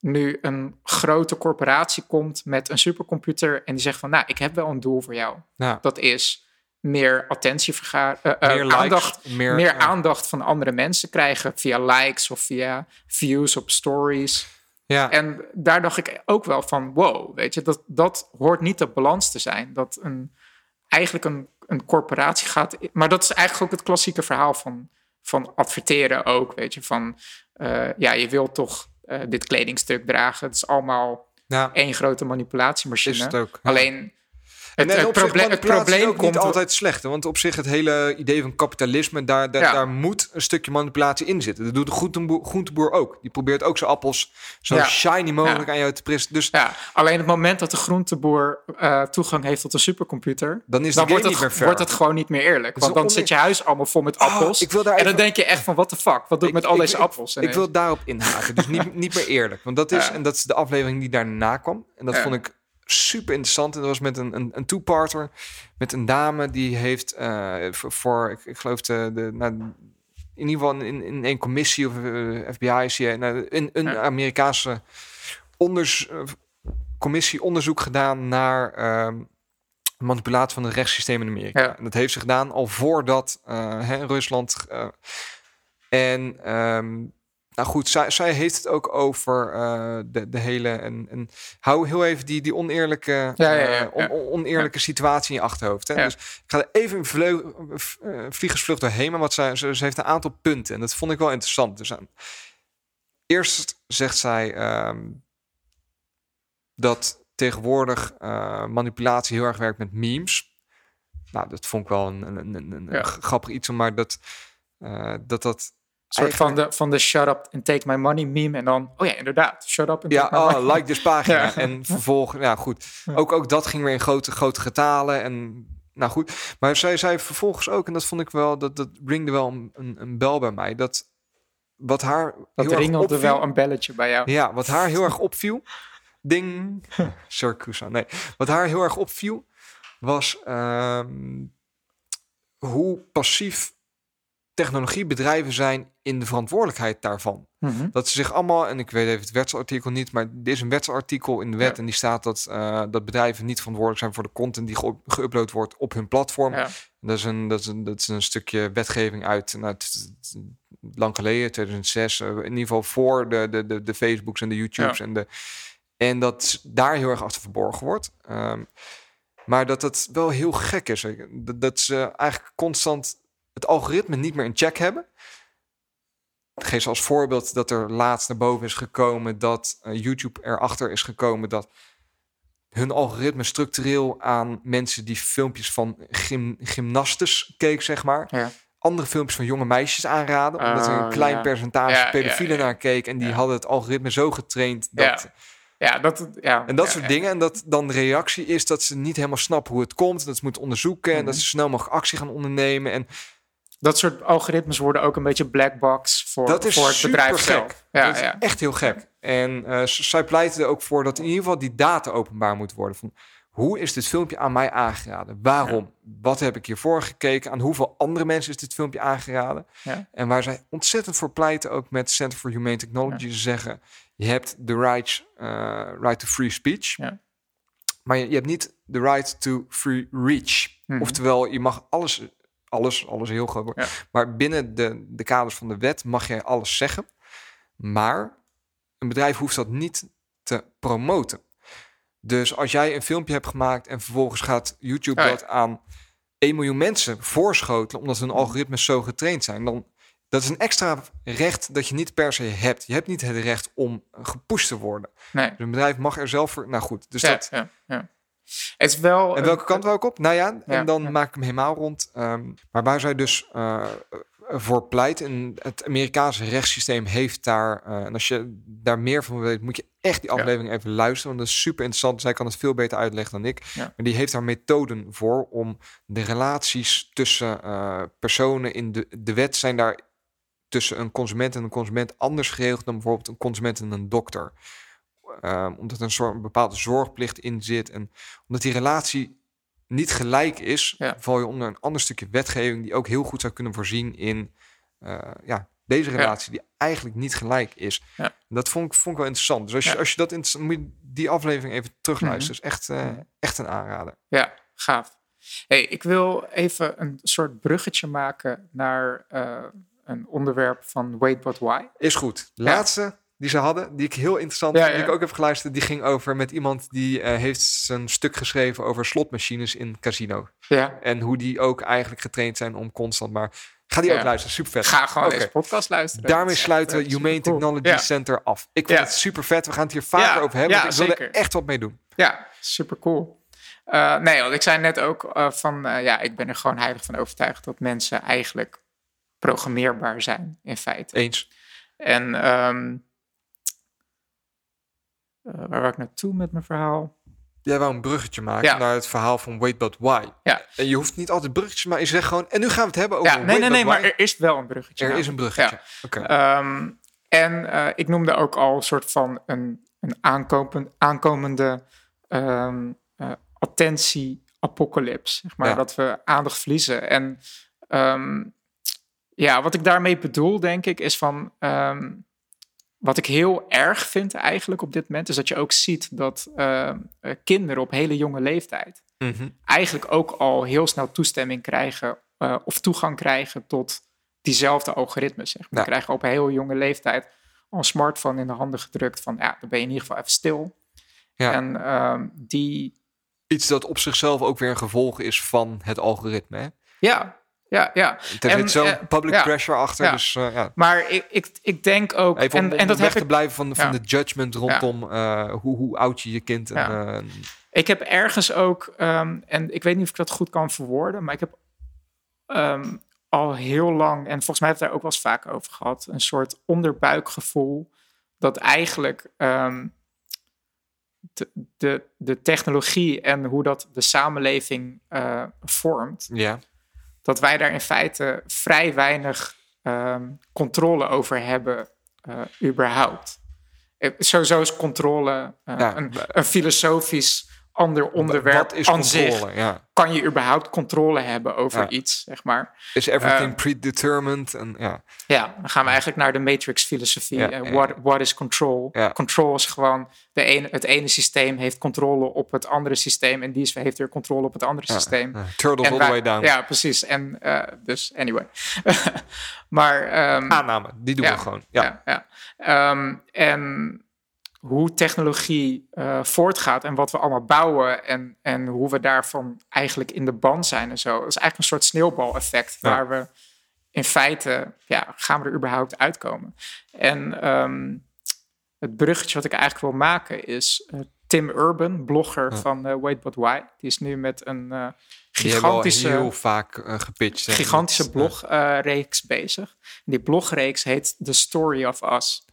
[SPEAKER 2] nu een grote corporatie komt met een supercomputer en die zegt van, nou, ik heb wel een doel voor jou. Dat is meer attentie vergaren, eh,
[SPEAKER 1] Meer likes,
[SPEAKER 2] aandacht,
[SPEAKER 1] meer,
[SPEAKER 2] meer aandacht van andere mensen krijgen via likes of via views op stories.
[SPEAKER 1] Ja,
[SPEAKER 2] En daar dacht ik ook wel van, wow, weet je, dat, dat hoort niet de balans te zijn. Dat een, eigenlijk een, een corporatie gaat... Maar dat is eigenlijk ook het klassieke verhaal van, van adverteren ook, weet je. Van, eh, ja, je wilt toch eh, dit kledingstuk dragen. Het is allemaal
[SPEAKER 1] ja,
[SPEAKER 2] één grote manipulatiemachine.
[SPEAKER 1] is het ook. Ja.
[SPEAKER 2] Alleen,
[SPEAKER 1] En,
[SPEAKER 2] het,
[SPEAKER 1] en
[SPEAKER 2] het,
[SPEAKER 1] op zich,
[SPEAKER 2] proble- het probleem komt...
[SPEAKER 1] niet altijd slecht. Want op zich het hele idee van kapitalisme, daar, daar,
[SPEAKER 2] Ja.
[SPEAKER 1] daar moet een stukje manipulatie in zitten. Dat doet de groenteboer, groenteboer ook. Die probeert ook zijn appels zo
[SPEAKER 2] Ja.
[SPEAKER 1] shiny mogelijk
[SPEAKER 2] Ja.
[SPEAKER 1] aan jou te presenteren. Dus
[SPEAKER 2] alleen het moment dat de groenteboer eh, toegang heeft tot een supercomputer...
[SPEAKER 1] dan is
[SPEAKER 2] dan wordt het, wordt het gewoon niet meer eerlijk. Want dan zit je huis allemaal vol met
[SPEAKER 1] Oh,
[SPEAKER 2] appels.
[SPEAKER 1] ik wil daar
[SPEAKER 2] en dan
[SPEAKER 1] even-
[SPEAKER 2] denk je echt van, what the fuck? Wat doe ik met al
[SPEAKER 1] ik-
[SPEAKER 2] deze
[SPEAKER 1] ik-
[SPEAKER 2] appels?
[SPEAKER 1] Ik wil daarop inhaken. Dus niet, niet meer eerlijk. Want dat is, en dat is de aflevering die daarna kwam. En dat vond ik super interessant. En dat was met een, een, een two-parter. Met een dame die heeft eh, voor, voor, ik, ik geloof, de, de, nou, in ieder geval in, in een commissie of eh, FBI, CIA, nou, een, een
[SPEAKER 2] Ja.
[SPEAKER 1] Amerikaanse onders, eh, commissie onderzoek gedaan naar ehm, manipulatie van het rechtssysteem in Amerika.
[SPEAKER 2] Ja.
[SPEAKER 1] En dat heeft ze gedaan al voordat hè, Rusland. en ehm, nou goed, zij, zij heeft het ook over uh, de, de hele. En, en hou heel even die, die oneerlijke, ja, ja, ja, on, oneerlijke situatie in je achterhoofd. Hè? Dus ik ga er even een uh, vliegersvlucht doorheen, maar wat zij, ze, ze, heeft een aantal punten. En dat vond ik wel interessant. Dus aan, eerst zegt zij um, dat tegenwoordig manipulatie heel erg werkt met memes. Nou, dat vond ik wel een, een, een, een grappig iets, maar dat dat. dat
[SPEAKER 2] soort van de, van de shut up and take my money meme. En dan, oh ja, inderdaad, shut up and
[SPEAKER 1] ja,
[SPEAKER 2] take my
[SPEAKER 1] oh,
[SPEAKER 2] money.
[SPEAKER 1] like this pagina. En vervolgens, ja goed. Ook, ook dat ging weer in grote, grote getalen. En nou goed. Maar zij zei vervolgens ook, en dat vond ik wel, dat, dat ringde wel een, een bel bij mij. Dat wat haar.
[SPEAKER 2] Dat ringelde wel een belletje bij jou.
[SPEAKER 1] Ja, wat haar heel erg opviel. Ding. Circus. Nee. Wat haar heel erg opviel was um, hoe passief technologiebedrijven zijn in de verantwoordelijkheid daarvan. Mm -hmm. Dat ze zich allemaal, en ik weet even het wetsartikel niet, maar er is een wetsartikel in de wet ja. en die staat dat, uh, dat bedrijven niet verantwoordelijk zijn voor de content die ge geüpload wordt op hun platform. Ja. Dat, is een, dat, is een, dat is een stukje wetgeving uit, nou, het, lang geleden, 2006, uh, in ieder geval voor de, de, de, de Facebooks en de YouTubes ja. en de. En dat daar heel erg achter verborgen wordt. Um, maar dat het wel heel gek is. Dat, dat ze eigenlijk constant het algoritme niet meer in check hebben. Ik geef als voorbeeld dat er laatst naar boven is gekomen dat uh, YouTube erachter is gekomen dat hun algoritme structureel aan mensen die filmpjes van gym, gymnastes keek, zeg maar. Ja. Andere filmpjes van jonge meisjes aanraden. Omdat er een klein ja. percentage ja, pedofielen naar keek. En die hadden het algoritme zo getraind dat.
[SPEAKER 2] Ja, dat, ja,
[SPEAKER 1] en dat soort dingen. En dat dan de reactie is dat ze niet helemaal snappen hoe het komt. Dat ze moeten onderzoeken. Mm -hmm. En dat ze snel mogelijk actie gaan ondernemen. En
[SPEAKER 2] dat soort algoritmes worden ook een beetje black box voor, dat is voor het bedrijf zelf.
[SPEAKER 1] Ja, dat is echt heel gek. En uh, zij pleiten er ook voor dat in ieder geval die data openbaar moet worden. Van hoe is dit filmpje aan mij aangeraden? Waarom? Ja. Wat heb ik hiervoor gekeken? Aan hoeveel andere mensen is dit filmpje aangeraden? Ja. En waar zij ontzettend voor pleiten, ook met Center for Humane Technology, ze zeggen: je hebt de right, uh, right to free speech. Maar je, je, hebt niet de right to free reach. Mm -hmm. Oftewel, je mag alles alles, alles heel groot. Ja. Maar binnen de, de kaders van de wet mag je alles zeggen. Maar een bedrijf hoeft dat niet te promoten. Dus als jij een filmpje hebt gemaakt en vervolgens gaat YouTube ja. dat aan 1 miljoen mensen voorschotelen, omdat hun algoritmes zo getraind zijn, dan dat is een extra recht dat je niet per se hebt. Je hebt niet het recht om gepusht te worden.
[SPEAKER 2] Nee.
[SPEAKER 1] Dus een bedrijf mag er zelf voor. Nou goed, dus
[SPEAKER 2] ja,
[SPEAKER 1] dat.
[SPEAKER 2] Ja, ja. Het is wel,
[SPEAKER 1] en welke kant wou ik op? Nou ja, en dan ja. maak ik hem helemaal rond. Um, maar waar zij dus uh, voor pleit, en het Amerikaanse rechtssysteem heeft daar, uh, en als je daar meer van weet, moet je echt die aflevering ja. even luisteren, want dat is super interessant. Zij kan het veel beter uitleggen dan ik. Maar die heeft daar methoden voor om de relaties tussen uh, personen in de, de wet zijn daar tussen een consument en een consument anders geregeld dan bijvoorbeeld een consument en een dokter. Um, omdat er een, soort, een bepaalde zorgplicht in zit. En omdat die relatie niet gelijk is, ja. val je onder een ander stukje wetgeving die ook heel goed zou kunnen voorzien in uh, ja, deze relatie, ja. die eigenlijk niet gelijk is.
[SPEAKER 2] Ja.
[SPEAKER 1] Dat vond ik, vond ik wel interessant. Dus als je, als je dat interessant moet je die aflevering even terugluisteren. Mm -hmm. is echt, uh, echt een aanrader.
[SPEAKER 2] Ja, gaaf. Hey, ik wil even een soort bruggetje maken naar uh, een onderwerp van Wait But Why.
[SPEAKER 1] Is goed. Laatste die ze hadden, die ik heel interessant ja, ja. die ik ook heb geluisterd, die ging over met iemand die uh, heeft zijn stuk geschreven over slotmachines in casino.
[SPEAKER 2] Ja.
[SPEAKER 1] En hoe die ook eigenlijk getraind zijn om constant maar. Ga die ook luisteren, super vet.
[SPEAKER 2] Ga gewoon okay. deze podcast luisteren.
[SPEAKER 1] Daarmee sluiten we Humane cool. Technology Center af. Ik vind het super vet. We gaan het hier vaker over hebben. ik wil er echt wat mee doen.
[SPEAKER 2] Ja, super cool. Uh, nee, want ik zei net ook uh, van ja, ik ben er gewoon heilig van overtuigd dat mensen eigenlijk programmeerbaar zijn in feite.
[SPEAKER 1] Eens.
[SPEAKER 2] En um, uh, waar wou ik naartoe met mijn verhaal?
[SPEAKER 1] Jij wou een bruggetje maken ja. naar het verhaal van Wait But Why.
[SPEAKER 2] Ja.
[SPEAKER 1] En je hoeft niet altijd bruggetjes, maar je zegt gewoon... En nu gaan we het hebben over
[SPEAKER 2] ja, nee, nee, nee, maar er is wel een bruggetje.
[SPEAKER 1] Er is een bruggetje,
[SPEAKER 2] ja. Okay. Um, en uh, ik noemde ook al een soort van een, een aankomen, aankomende um, uh, attentie-apocalypse. Zeg maar, ja. Dat we aandacht verliezen. En um, ja, wat ik daarmee bedoel, denk ik, is van wat ik heel erg vind eigenlijk op dit moment, is dat je ook ziet dat uh, kinderen op hele jonge leeftijd mm -hmm. eigenlijk ook al heel snel toestemming krijgen uh, of toegang krijgen tot diezelfde algoritmes. Zeg maar. Ja. krijgen op een heel jonge leeftijd een smartphone in de handen gedrukt van ja, dan ben je in ieder geval even stil.
[SPEAKER 1] Ja.
[SPEAKER 2] En ehm, die,
[SPEAKER 1] Iets dat op zichzelf ook weer een gevolg is van het algoritme. Hè?
[SPEAKER 2] ja, ja, ja.
[SPEAKER 1] Er
[SPEAKER 2] En,
[SPEAKER 1] zit zo'n
[SPEAKER 2] eh,
[SPEAKER 1] public
[SPEAKER 2] ja.
[SPEAKER 1] pressure achter.
[SPEAKER 2] Ja.
[SPEAKER 1] Dus eh, ja.
[SPEAKER 2] Maar ik, ik, ik denk ook,
[SPEAKER 1] Even om,
[SPEAKER 2] en,
[SPEAKER 1] om
[SPEAKER 2] en dat
[SPEAKER 1] weg
[SPEAKER 2] heb
[SPEAKER 1] te
[SPEAKER 2] ik
[SPEAKER 1] blijven van, van de judgment rondom eh, hoe, hoe oud je je kind... En,
[SPEAKER 2] Ik heb ergens ook, ehm, en ik weet niet of ik dat goed kan verwoorden, maar ik heb ehm, al heel lang, en volgens mij heb ik daar ook wel eens vaak over gehad, een soort onderbuikgevoel dat eigenlijk ehm, de, de, de technologie en hoe dat de samenleving vormt,
[SPEAKER 1] ja.
[SPEAKER 2] Dat wij daar in feite vrij weinig ehm, controle over hebben, eh, überhaupt. Eh, Sowieso is controle eh,
[SPEAKER 1] Ja,
[SPEAKER 2] een, een filosofisch ander onderwerp
[SPEAKER 1] Wat is
[SPEAKER 2] aan zich.
[SPEAKER 1] Ja.
[SPEAKER 2] Kan je überhaupt controle hebben over
[SPEAKER 1] Ja.
[SPEAKER 2] iets, zeg maar?
[SPEAKER 1] Is everything
[SPEAKER 2] Eh,
[SPEAKER 1] predetermined? En, ja.
[SPEAKER 2] Ja, dan gaan we eigenlijk naar de Matrix-filosofie.
[SPEAKER 1] Ja,
[SPEAKER 2] Eh,
[SPEAKER 1] ja,
[SPEAKER 2] what, is control? Control is gewoon de ene, het ene systeem heeft controle op het andere systeem en die heeft weer controle op het andere systeem.
[SPEAKER 1] ja. Turtles
[SPEAKER 2] En
[SPEAKER 1] all the way down.
[SPEAKER 2] Ja, precies. En eh, dus, anyway. maar ehm,
[SPEAKER 1] Aanname, die doen we gewoon. Ja.
[SPEAKER 2] ja, ja. Ehm, en hoe technologie eh, voortgaat en wat we allemaal bouwen en, en hoe we daarvan eigenlijk in de band zijn en zo. Dat is eigenlijk een soort sneeuwbaleffect
[SPEAKER 1] Ja.
[SPEAKER 2] waar we in feite, ja, gaan we er überhaupt uitkomen? En ehm, het bruggetje wat ik eigenlijk wil maken is eh, Tim Urban, blogger
[SPEAKER 1] Ja.
[SPEAKER 2] van eh, Wait But Why. Die is nu met een
[SPEAKER 1] al
[SPEAKER 2] gigantische
[SPEAKER 1] heel vaak gepitcht.
[SPEAKER 2] gigantische blogreeks bezig. En die blogreeks heet The Story of Us.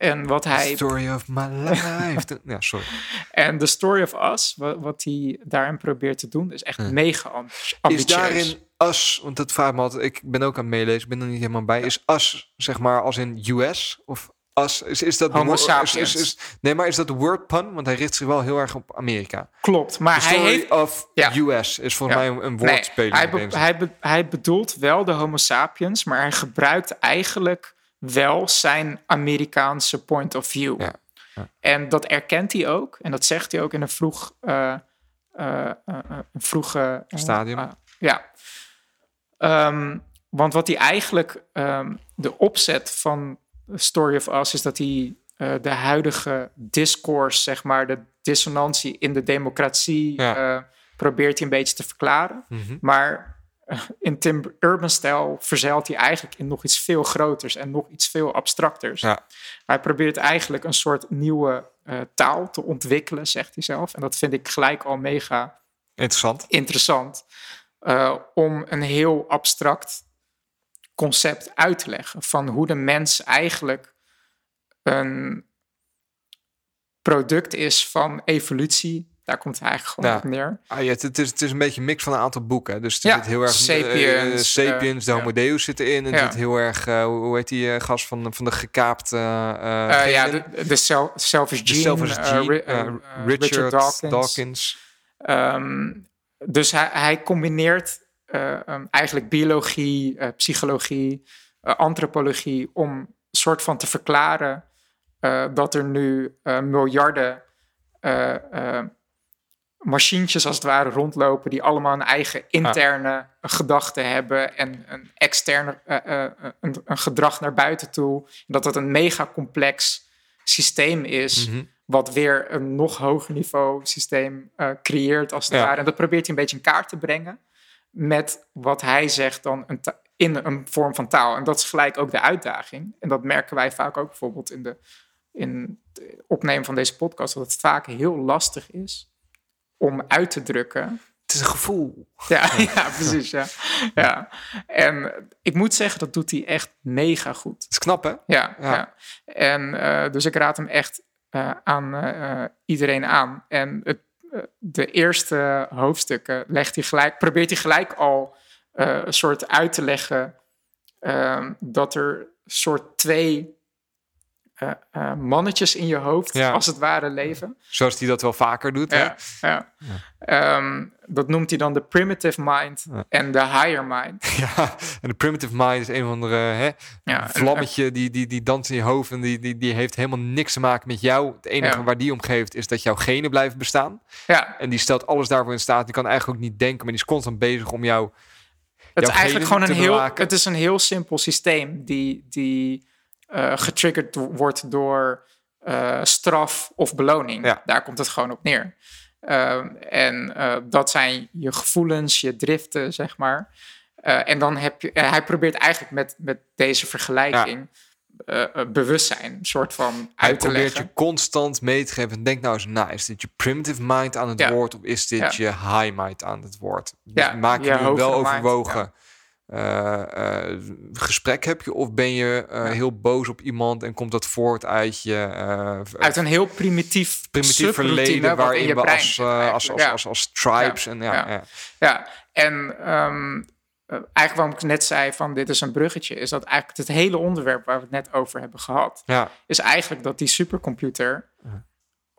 [SPEAKER 2] En wat hij.
[SPEAKER 1] Story of my life. ja, sorry.
[SPEAKER 2] En The Story of Us, wat, wat hij daarin probeert te doen, is echt
[SPEAKER 1] Ja.
[SPEAKER 2] mega ambi-
[SPEAKER 1] Is
[SPEAKER 2] ambitieus.
[SPEAKER 1] daarin as, want dat vraagt me altijd, ik ben ook aan het meelezen, ik ben er niet helemaal bij. Is as, zeg maar, als in US? Of as, is, is dat
[SPEAKER 2] Homo sapiens.
[SPEAKER 1] Is, is, nee, maar is dat de word pun? Want hij richt zich wel heel erg op Amerika.
[SPEAKER 2] Klopt, maar
[SPEAKER 1] The
[SPEAKER 2] hij
[SPEAKER 1] story
[SPEAKER 2] heeft.
[SPEAKER 1] of
[SPEAKER 2] Ja.
[SPEAKER 1] US is volgens
[SPEAKER 2] Ja.
[SPEAKER 1] mij een, een
[SPEAKER 2] Nee,
[SPEAKER 1] woordspeling.
[SPEAKER 2] hij, be-
[SPEAKER 1] deze.
[SPEAKER 2] hij, be- hij bedoelt wel de Homo sapiens, maar hij gebruikt eigenlijk wel zijn Amerikaanse point of view.
[SPEAKER 1] Ja, ja.
[SPEAKER 2] En dat erkent hij ook, en dat zegt hij ook in een vroeg, een vroege
[SPEAKER 1] Stadium.
[SPEAKER 2] ja. Ehm, want wat hij eigenlijk, ehm, de opzet van Story of Us, is dat hij de huidige discourse, zeg maar, de dissonantie in de democratie,
[SPEAKER 1] Ja.
[SPEAKER 2] probeert hij een beetje te verklaren.
[SPEAKER 1] Mhm.
[SPEAKER 2] Maar in Tim Urban-stijl verzeilt hij eigenlijk in nog iets veel groters en nog iets veel abstracters.
[SPEAKER 1] Ja.
[SPEAKER 2] Hij probeert eigenlijk een soort nieuwe eh, taal te ontwikkelen, zegt hij zelf. En dat vind ik gelijk al mega
[SPEAKER 1] Interessant.
[SPEAKER 2] interessant. eh, om een heel abstract concept uit te leggen. Van hoe de mens eigenlijk een product is van evolutie. Daar komt het eigenlijk gewoon
[SPEAKER 1] Ja.
[SPEAKER 2] op neer.
[SPEAKER 1] Ah, ja, het, het is, het is een beetje een mix van een aantal boeken. Dus er
[SPEAKER 2] Ja,
[SPEAKER 1] zit heel erg...
[SPEAKER 2] Sapiens,
[SPEAKER 1] eh, Sapiens, de
[SPEAKER 2] eh,
[SPEAKER 1] Homo Deus zit erin. En
[SPEAKER 2] Ja.
[SPEAKER 1] zit heel erg... eh, hoe heet die eh, gast van, van de gekaapte... eh,
[SPEAKER 2] Eh, ja, de, de Sel- Selfish
[SPEAKER 1] De
[SPEAKER 2] Gene.
[SPEAKER 1] Selfish
[SPEAKER 2] eh,
[SPEAKER 1] Gene, eh,
[SPEAKER 2] eh, eh,
[SPEAKER 1] Richard,
[SPEAKER 2] Dawkins.
[SPEAKER 1] Dawkins.
[SPEAKER 2] Ehm, dus hij, hij combineert eh, ehm, eigenlijk biologie, eh, psychologie, eh, antropologie om soort van te verklaren eh, dat er nu eh, miljarden eh, eh, machientjes als het ware rondlopen die allemaal een eigen interne gedachte hebben en een externe eh, eh, een, een gedrag naar buiten toe. En dat dat een mega complex systeem is
[SPEAKER 1] Mhm.
[SPEAKER 2] wat weer een nog hoger niveau systeem eh, creëert als het
[SPEAKER 1] Ja.
[SPEAKER 2] ware. En dat probeert hij een beetje in kaart te brengen met wat hij zegt dan een in een vorm van taal. En dat is gelijk ook de uitdaging. En dat merken wij vaak ook bijvoorbeeld in de in het opnemen van deze podcast, dat het vaak heel lastig is om uit te drukken
[SPEAKER 1] Het is een gevoel.
[SPEAKER 2] ja, ja, precies. Ja. Ja. En ik moet zeggen, dat doet hij echt mega goed.
[SPEAKER 1] Het is knap, hè?
[SPEAKER 2] Ja,
[SPEAKER 1] Ja.
[SPEAKER 2] ja. En eh, dus ik raad hem echt eh, aan eh, iedereen aan. En het, de eerste hoofdstukken legt hij gelijk, probeert hij gelijk al een soort uit te leggen ehm, dat er soort twee eh, eh, mannetjes in je hoofd,
[SPEAKER 1] Ja.
[SPEAKER 2] als het ware, leven.
[SPEAKER 1] Zoals hij dat wel vaker doet. Hè?
[SPEAKER 2] Ja, ja. Ehm, dat noemt hij dan de primitive mind
[SPEAKER 1] Ja.
[SPEAKER 2] en de higher mind.
[SPEAKER 1] Ja, en de primitive mind is een van de hè,
[SPEAKER 2] Ja, en-
[SPEAKER 1] vlammetje die, die, die danst in je hoofd en die, die, die heeft helemaal niks te maken met jou. Het enige
[SPEAKER 2] Ja.
[SPEAKER 1] waar die om geeft is dat jouw genen blijven bestaan.
[SPEAKER 2] Ja,
[SPEAKER 1] En die stelt alles daarvoor in staat. Die kan eigenlijk ook niet denken, maar die is constant bezig om jou...
[SPEAKER 2] het is eigenlijk gewoon een heel, het is een heel simpel systeem die, die eh, getriggerd wordt door eh, straf of beloning.
[SPEAKER 1] Ja.
[SPEAKER 2] Daar komt het gewoon op neer. Ehm, en eh, dat zijn je gevoelens, je driften, zeg maar. En dan heb je, hij probeert eigenlijk met, met deze vergelijking bewustzijn, een soort van
[SPEAKER 1] Hij
[SPEAKER 2] uit te
[SPEAKER 1] probeert
[SPEAKER 2] leggen.
[SPEAKER 1] je constant mee te geven. Denk nou eens na, is dit je primitive mind aan het
[SPEAKER 2] Ja.
[SPEAKER 1] woord of is dit
[SPEAKER 2] Ja.
[SPEAKER 1] je high mind aan het woord? Dus
[SPEAKER 2] Ja,
[SPEAKER 1] maak je
[SPEAKER 2] je
[SPEAKER 1] nu wel
[SPEAKER 2] mind,
[SPEAKER 1] eh, gesprek heb je of ben je eh,
[SPEAKER 2] Ja.
[SPEAKER 1] heel boos op iemand en komt dat voort uit je
[SPEAKER 2] Uit een heel primitief,
[SPEAKER 1] primitief verleden waarin
[SPEAKER 2] je
[SPEAKER 1] we als,
[SPEAKER 2] zit
[SPEAKER 1] als, als,
[SPEAKER 2] Ja.
[SPEAKER 1] als, als tribes en ja,
[SPEAKER 2] ja.
[SPEAKER 1] ja.
[SPEAKER 2] Ja, en ehm, eh, eigenlijk waarom ik net zei van dit is een bruggetje, is dat eigenlijk het hele onderwerp waar we het net over hebben gehad, is eigenlijk dat die supercomputer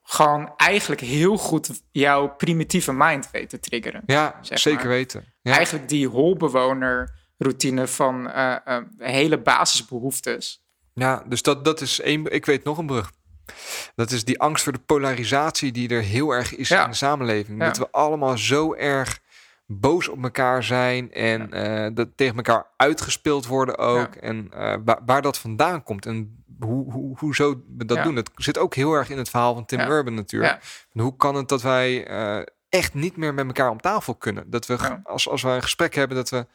[SPEAKER 2] gewoon eigenlijk heel goed jouw primitieve mind weet te triggeren.
[SPEAKER 1] Ja,
[SPEAKER 2] Zeg
[SPEAKER 1] zeker
[SPEAKER 2] maar.
[SPEAKER 1] weten. Ja.
[SPEAKER 2] Eigenlijk die holbewoner routine van eh, eh, hele basisbehoeftes.
[SPEAKER 1] Ja, dus dat, dat is één. Ik weet nog een brug. Dat is die angst voor de polarisatie die er heel erg is
[SPEAKER 2] Ja.
[SPEAKER 1] in de samenleving.
[SPEAKER 2] Ja.
[SPEAKER 1] Dat we allemaal zo erg boos op elkaar zijn en eh, dat tegen elkaar uitgespeeld worden ook. En waar, waar dat vandaan komt en hoe, hoe, hoezo we dat doen. Dat zit ook heel erg in het verhaal van Tim. Urban natuurlijk. En hoe kan het dat wij echt niet meer met elkaar om tafel kunnen? Dat we, als, als we een gesprek hebben, dat we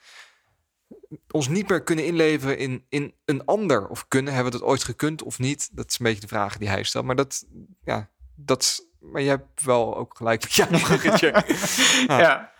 [SPEAKER 1] ons niet meer kunnen inleveren in, in een ander. Of kunnen, hebben we dat ooit gekund of niet? Dat is een beetje de vraag die hij stelt. Maar dat, ja, dat maar jij hebt wel ook gelijk met bruggetje.
[SPEAKER 2] Ja.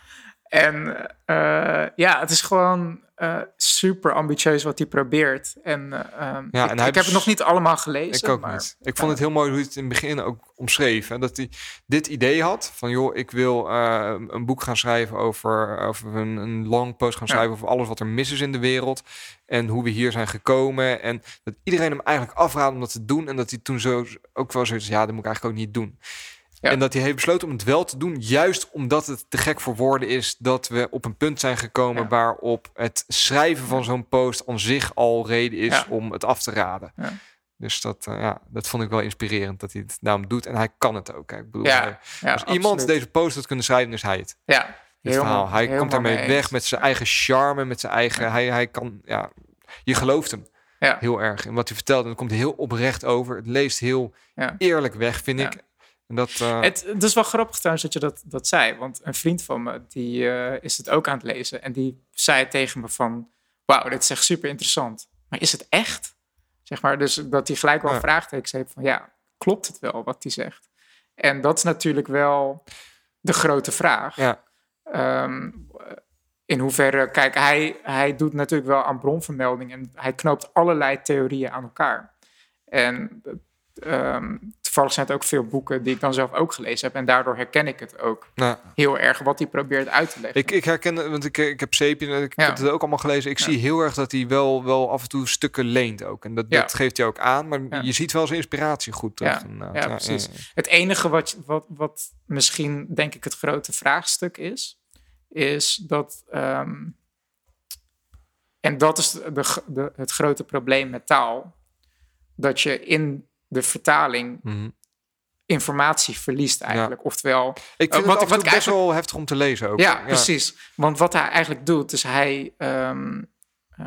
[SPEAKER 2] En eh, ja, het is gewoon eh, super ambitieus wat hij probeert. En, eh, ehm,
[SPEAKER 1] Ja,
[SPEAKER 2] ik,
[SPEAKER 1] en
[SPEAKER 2] ik heb het nog niet allemaal gelezen.
[SPEAKER 1] Ik ook
[SPEAKER 2] maar,
[SPEAKER 1] niet. Ik vond het heel mooi hoe hij het in het begin ook omschreef. Hè? Dat hij dit idee had van, joh, ik wil een boek gaan schrijven over, over een, een long post gaan
[SPEAKER 2] Ja.
[SPEAKER 1] schrijven over alles wat er mis is in de wereld. En hoe we hier zijn gekomen. En dat iedereen hem eigenlijk afraadde om dat te doen. En dat hij toen zo ook wel zoiets, ja, dat moet ik eigenlijk ook niet doen.
[SPEAKER 2] Ja.
[SPEAKER 1] En dat hij heeft besloten om het wel te doen, juist omdat het te gek voor woorden is dat we op een punt zijn gekomen
[SPEAKER 2] Ja.
[SPEAKER 1] waarop het schrijven van zo'n post aan zich al reden is
[SPEAKER 2] Ja.
[SPEAKER 1] om het af te raden.
[SPEAKER 2] Ja.
[SPEAKER 1] Dus dat, eh, ja, dat vond ik wel inspirerend dat hij het daarom doet. En hij kan het ook. Hè. Ik bedoel, hij- als iemand deze post had kunnen schrijven, is hij het.
[SPEAKER 2] Ja,
[SPEAKER 1] Dit
[SPEAKER 2] helemaal-
[SPEAKER 1] verhaal. Hij komt daarmee
[SPEAKER 2] mee
[SPEAKER 1] weg met zijn eigen charme, met zijn eigen. Hij, hij kan, ja, je gelooft hem
[SPEAKER 2] Ja.
[SPEAKER 1] heel erg. En wat hij vertelt, en dat komt heel oprecht over. Het leest heel eerlijk weg, vind
[SPEAKER 2] Ja.
[SPEAKER 1] ik. En dat, eh,
[SPEAKER 2] Het, het is wel grappig trouwens dat je dat, dat zei. Want een vriend van me, die eh, is het ook aan het lezen. En die zei tegen me van... Wauw, dit is echt super interessant. Maar is het echt? Zeg maar, dus dat hij gelijk wel
[SPEAKER 1] Ja.
[SPEAKER 2] vraagtekens heeft van... Ja, klopt het wel wat hij zegt? En dat is natuurlijk wel de grote vraag.
[SPEAKER 1] ja,
[SPEAKER 2] Ehm, in hoeverre, kijk, hij, hij doet natuurlijk wel aan bronvermelding en hij knoopt allerlei theorieën aan elkaar. En ehm, toevallig zijn het ook veel boeken die ik dan zelf ook gelezen heb en daardoor herken ik het ook
[SPEAKER 1] nou,
[SPEAKER 2] heel erg wat hij probeert uit te leggen.
[SPEAKER 1] ik, ik herken, want ik, ik heb Sapien, en ik
[SPEAKER 2] Ja.
[SPEAKER 1] heb het ook allemaal gelezen. Ik
[SPEAKER 2] Ja.
[SPEAKER 1] zie heel erg dat hij wel, wel af en toe stukken leent ook. En dat,
[SPEAKER 2] Ja.
[SPEAKER 1] dat geeft hij ook aan. Maar je ziet wel zijn inspiratie goed terug.
[SPEAKER 2] Ja, precies. Het enige wat, wat, wat misschien, denk ik, het grote vraagstuk is, is dat. ehm, en dat is de, de- het grote probleem met taal. Dat je in de vertaling
[SPEAKER 1] Mhm.
[SPEAKER 2] informatie verliest eigenlijk. Oftewel,
[SPEAKER 1] Ik vind
[SPEAKER 2] wat-
[SPEAKER 1] het en
[SPEAKER 2] wat ik
[SPEAKER 1] best
[SPEAKER 2] eigenlijk-
[SPEAKER 1] wel heftig om te lezen ook.
[SPEAKER 2] ja, precies. Want wat hij eigenlijk doet, is hij ehm, eh,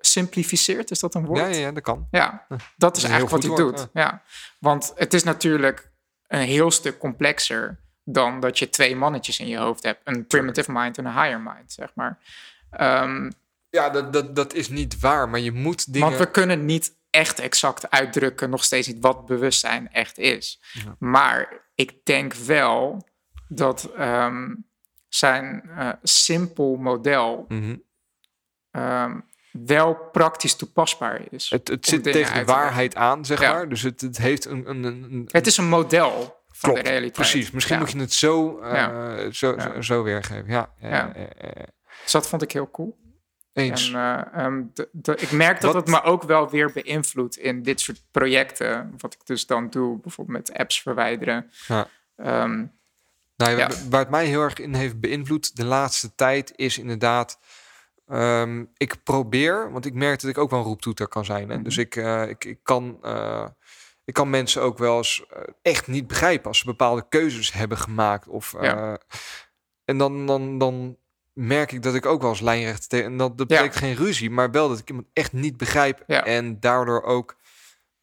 [SPEAKER 2] simplificeert, is dat een woord?
[SPEAKER 1] Ja, ja, dat kan.
[SPEAKER 2] Ja, dat is eigenlijk wat hij doet. Ja. Want het is natuurlijk een heel stuk complexer dan dat je twee mannetjes in je hoofd hebt. Een primitive mind en een higher mind, zeg maar. Ehm,
[SPEAKER 1] Ja, dat, dat, dat is niet waar. Maar je moet dingen...
[SPEAKER 2] Want we kunnen niet echt exact uitdrukken, nog steeds niet wat bewustzijn echt is.
[SPEAKER 1] Ja.
[SPEAKER 2] Maar ik denk wel dat ehm, zijn eh, simpel model
[SPEAKER 1] Mhm.
[SPEAKER 2] ehm, wel praktisch toepasbaar is.
[SPEAKER 1] Het, het zit tegen de waarheid aan, zeg
[SPEAKER 2] Ja.
[SPEAKER 1] maar. Dus het, het heeft een... een, een,
[SPEAKER 2] Het is een model van
[SPEAKER 1] Klopt,
[SPEAKER 2] de realiteit.
[SPEAKER 1] Precies. Misschien
[SPEAKER 2] Ja.
[SPEAKER 1] moet je het zo, eh, zo. Zo, zo weergeven. Ja, ja.
[SPEAKER 2] Dus dat vond ik heel cool.
[SPEAKER 1] Eens.
[SPEAKER 2] En eh, ehm, de, de- ik merk dat
[SPEAKER 1] Wat-
[SPEAKER 2] het me ook wel weer beïnvloedt in dit soort projecten. Wat ik dus dan doe, bijvoorbeeld met apps verwijderen.
[SPEAKER 1] Ja.
[SPEAKER 2] Ehm,
[SPEAKER 1] Nou,
[SPEAKER 2] Ja.
[SPEAKER 1] wa- Waar het mij heel erg in heeft beïnvloed de laatste tijd is inderdaad. ehm, ik probeer, want ik merk dat ik ook wel een roeptoeter kan zijn. Hè?
[SPEAKER 2] Mhm.
[SPEAKER 1] Dus ik, eh, ik, ik, kan, eh, ik kan mensen ook wel eens echt niet begrijpen als ze bepaalde keuzes hebben gemaakt. Of,
[SPEAKER 2] Ja.
[SPEAKER 1] en dan, dan, dan merk ik dat ik ook wel eens lijnrecht tegen... En dat, dat
[SPEAKER 2] Ja.
[SPEAKER 1] betekent geen ruzie, maar wel dat ik iemand echt niet begrijp.
[SPEAKER 2] Ja.
[SPEAKER 1] En daardoor ook...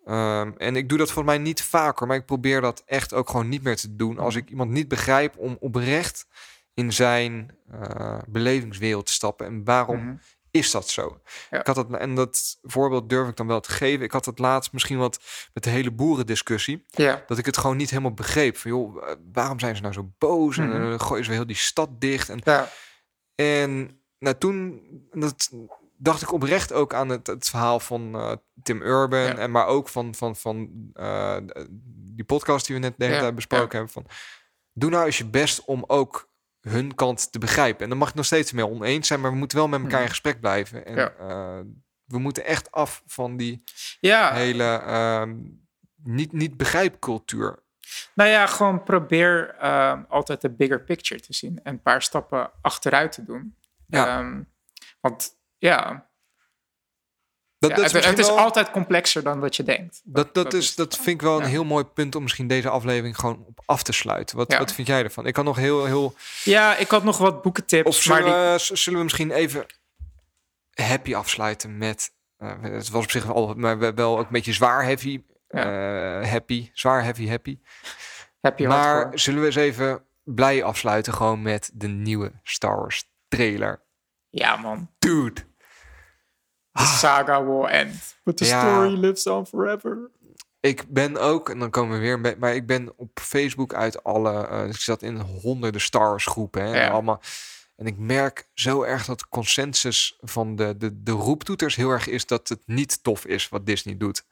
[SPEAKER 1] ehm, en ik doe dat volgens mij niet vaker, maar ik probeer dat echt ook gewoon niet meer te doen. Als ik iemand niet begrijp om oprecht in zijn eh, belevingswereld te stappen. En waarom
[SPEAKER 2] Mhm.
[SPEAKER 1] is dat zo?
[SPEAKER 2] Ja.
[SPEAKER 1] Ik had dat, en dat voorbeeld durf ik dan wel te geven. Ik had het laatst misschien wat met de hele boerendiscussie.
[SPEAKER 2] Ja,
[SPEAKER 1] Dat ik het gewoon niet helemaal begreep. Van joh, waarom zijn ze nou zo boos? En
[SPEAKER 2] Mhm.
[SPEAKER 1] dan gooien ze heel die stad dicht. En,
[SPEAKER 2] ja,
[SPEAKER 1] en nou, toen dat dacht ik oprecht ook aan het, het verhaal van eh, Tim Urban.
[SPEAKER 2] Ja.
[SPEAKER 1] En maar ook van, van, van eh, die podcast die we net de hele
[SPEAKER 2] Ja,
[SPEAKER 1] tijd besproken
[SPEAKER 2] ja.
[SPEAKER 1] hebben. Van, doe nou eens je best om ook hun kant te begrijpen. En dan mag het nog steeds mee oneens zijn, maar we moeten wel met elkaar in
[SPEAKER 2] Mhm.
[SPEAKER 1] gesprek blijven. En eh, we moeten echt af van die
[SPEAKER 2] ja.
[SPEAKER 1] hele ehm, niet, niet begrijpcultuur.
[SPEAKER 2] Nou ja, gewoon probeer ehm, altijd de bigger picture te zien en een paar stappen achteruit te doen.
[SPEAKER 1] Ja.
[SPEAKER 2] Ehm, want ja,
[SPEAKER 1] Dat,
[SPEAKER 2] ja,
[SPEAKER 1] dat
[SPEAKER 2] het,
[SPEAKER 1] is,
[SPEAKER 2] het
[SPEAKER 1] misschien
[SPEAKER 2] is
[SPEAKER 1] wel-
[SPEAKER 2] altijd complexer dan wat je denkt.
[SPEAKER 1] dat, dat, is, dat vind ik wel een heel mooi punt om misschien deze aflevering gewoon op af te sluiten. Wat, wat vind jij ervan? Ik kan nog heel, heel.
[SPEAKER 2] Ja, ik had nog wat boekentips,
[SPEAKER 1] Of zullen,
[SPEAKER 2] maar die,
[SPEAKER 1] we, zullen we misschien even happy afsluiten met. eh, het was op zich al, maar we- wel ook een beetje zwaar heavy. Eh, happy, zwaar heavy, happy.
[SPEAKER 2] wat
[SPEAKER 1] Maar zullen we eens even blij afsluiten gewoon met de nieuwe Star Wars trailer?
[SPEAKER 2] Ja man,
[SPEAKER 1] Dude.
[SPEAKER 2] the saga will end, but the
[SPEAKER 1] Ah. Ja.
[SPEAKER 2] story lives on forever.
[SPEAKER 1] Ik ben ook, en dan komen we weer, maar ik ben op Facebook uit alle, eh, ik zat in honderden Star Wars groepen. Hè,
[SPEAKER 2] Ja.
[SPEAKER 1] en allemaal, en ik merk zo erg dat de consensus van de, de, de roeptoeters heel erg is dat het niet tof is wat Disney doet.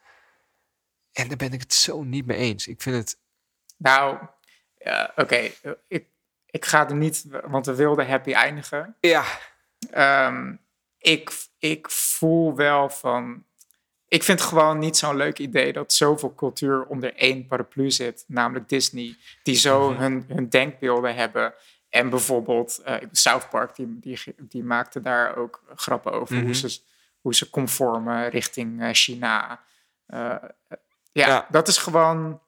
[SPEAKER 1] En daar ben ik het zo niet mee eens. Ik vind het,
[SPEAKER 2] Nou, oké, ik, ik ga er niet, want we wilden happy eindigen.
[SPEAKER 1] ja,
[SPEAKER 2] Ehm, ik, ik voel wel van. Ik vind het gewoon niet zo'n leuk idee dat zoveel cultuur onder één paraplu zit, namelijk Disney, die zo
[SPEAKER 1] Mhm.
[SPEAKER 2] hun, hun denkbeelden hebben. En bijvoorbeeld eh, South Park, die, die, die maakte daar ook grappen over
[SPEAKER 1] Mhm.
[SPEAKER 2] hoe, ze, hoe ze conformen richting eh, China. Eh, ja,
[SPEAKER 1] Ja.
[SPEAKER 2] dat is gewoon.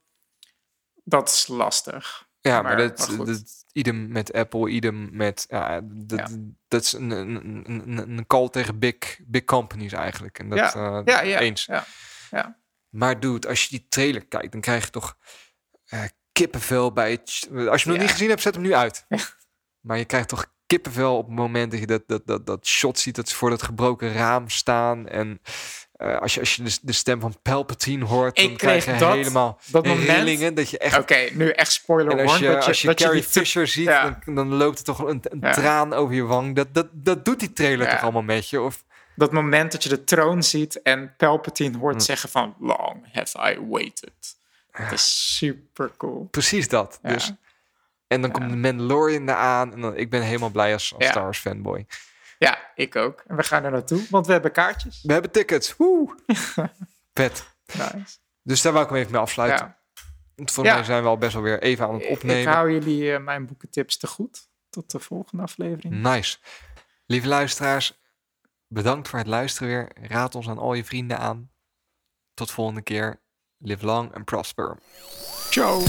[SPEAKER 2] Dat is lastig.
[SPEAKER 1] ja, maar,
[SPEAKER 2] Maar-
[SPEAKER 1] dat,
[SPEAKER 2] maar goed.
[SPEAKER 1] dat, idem met Apple, idem met, ja, dat,
[SPEAKER 2] Ja.
[SPEAKER 1] dat is een, een, een, een- call tegen big, big companies eigenlijk. En dat,
[SPEAKER 2] Ja,
[SPEAKER 1] eh,
[SPEAKER 2] Ja, ja.
[SPEAKER 1] eens.
[SPEAKER 2] Ja, ja.
[SPEAKER 1] Maar dude, als je die trailer kijkt, dan krijg je toch eh, kippenvel bij het... Als je hem nog niet gezien hebt, zet hem nu uit. Maar je krijgt toch kippenvel op het moment dat je dat, dat, dat, dat shot ziet... dat ze voor dat gebroken raam staan. En eh, als je, als je de, de stem van Palpatine hoort...
[SPEAKER 2] Ik
[SPEAKER 1] dan krijg je
[SPEAKER 2] dat-
[SPEAKER 1] helemaal
[SPEAKER 2] dat moment-
[SPEAKER 1] rillingen. Dat je echt...
[SPEAKER 2] Oké, nu echt spoiler
[SPEAKER 1] en als
[SPEAKER 2] warning,
[SPEAKER 1] je,
[SPEAKER 2] dat je,
[SPEAKER 1] als je
[SPEAKER 2] dat
[SPEAKER 1] Carrie Fisher ziet,
[SPEAKER 2] Ja.
[SPEAKER 1] dan, dan loopt er toch een, een
[SPEAKER 2] Ja.
[SPEAKER 1] traan over je wang. Dat, dat, dat doet die trailer
[SPEAKER 2] Ja.
[SPEAKER 1] toch allemaal met je? Of,
[SPEAKER 2] dat moment dat je de troon ziet en Palpatine hoort
[SPEAKER 1] Hm.
[SPEAKER 2] zeggen van long have I waited. Dat is super cool.
[SPEAKER 1] precies dat.
[SPEAKER 2] Ja.
[SPEAKER 1] Dus, en dan komt de Mandalorian eraan. En dan, ik ben helemaal blij als, als
[SPEAKER 2] Ja.
[SPEAKER 1] Star Wars fanboy.
[SPEAKER 2] Ja, ik ook. En we gaan er naartoe, want we hebben kaartjes.
[SPEAKER 1] We hebben tickets. Woe! Vet.
[SPEAKER 2] Nice.
[SPEAKER 1] Dus daar wou ik hem even mee afsluiten.
[SPEAKER 2] Ja.
[SPEAKER 1] Want
[SPEAKER 2] Ja.
[SPEAKER 1] mij zijn we al best wel weer even aan het
[SPEAKER 2] Ik
[SPEAKER 1] opnemen.
[SPEAKER 2] hou jullie eh, mijn boekentips te goed. Tot de volgende aflevering.
[SPEAKER 1] Nice. Lieve luisteraars, bedankt voor het luisteren weer. Raad ons aan al je vrienden aan. Tot volgende keer. Live long and prosper.
[SPEAKER 2] Ciao.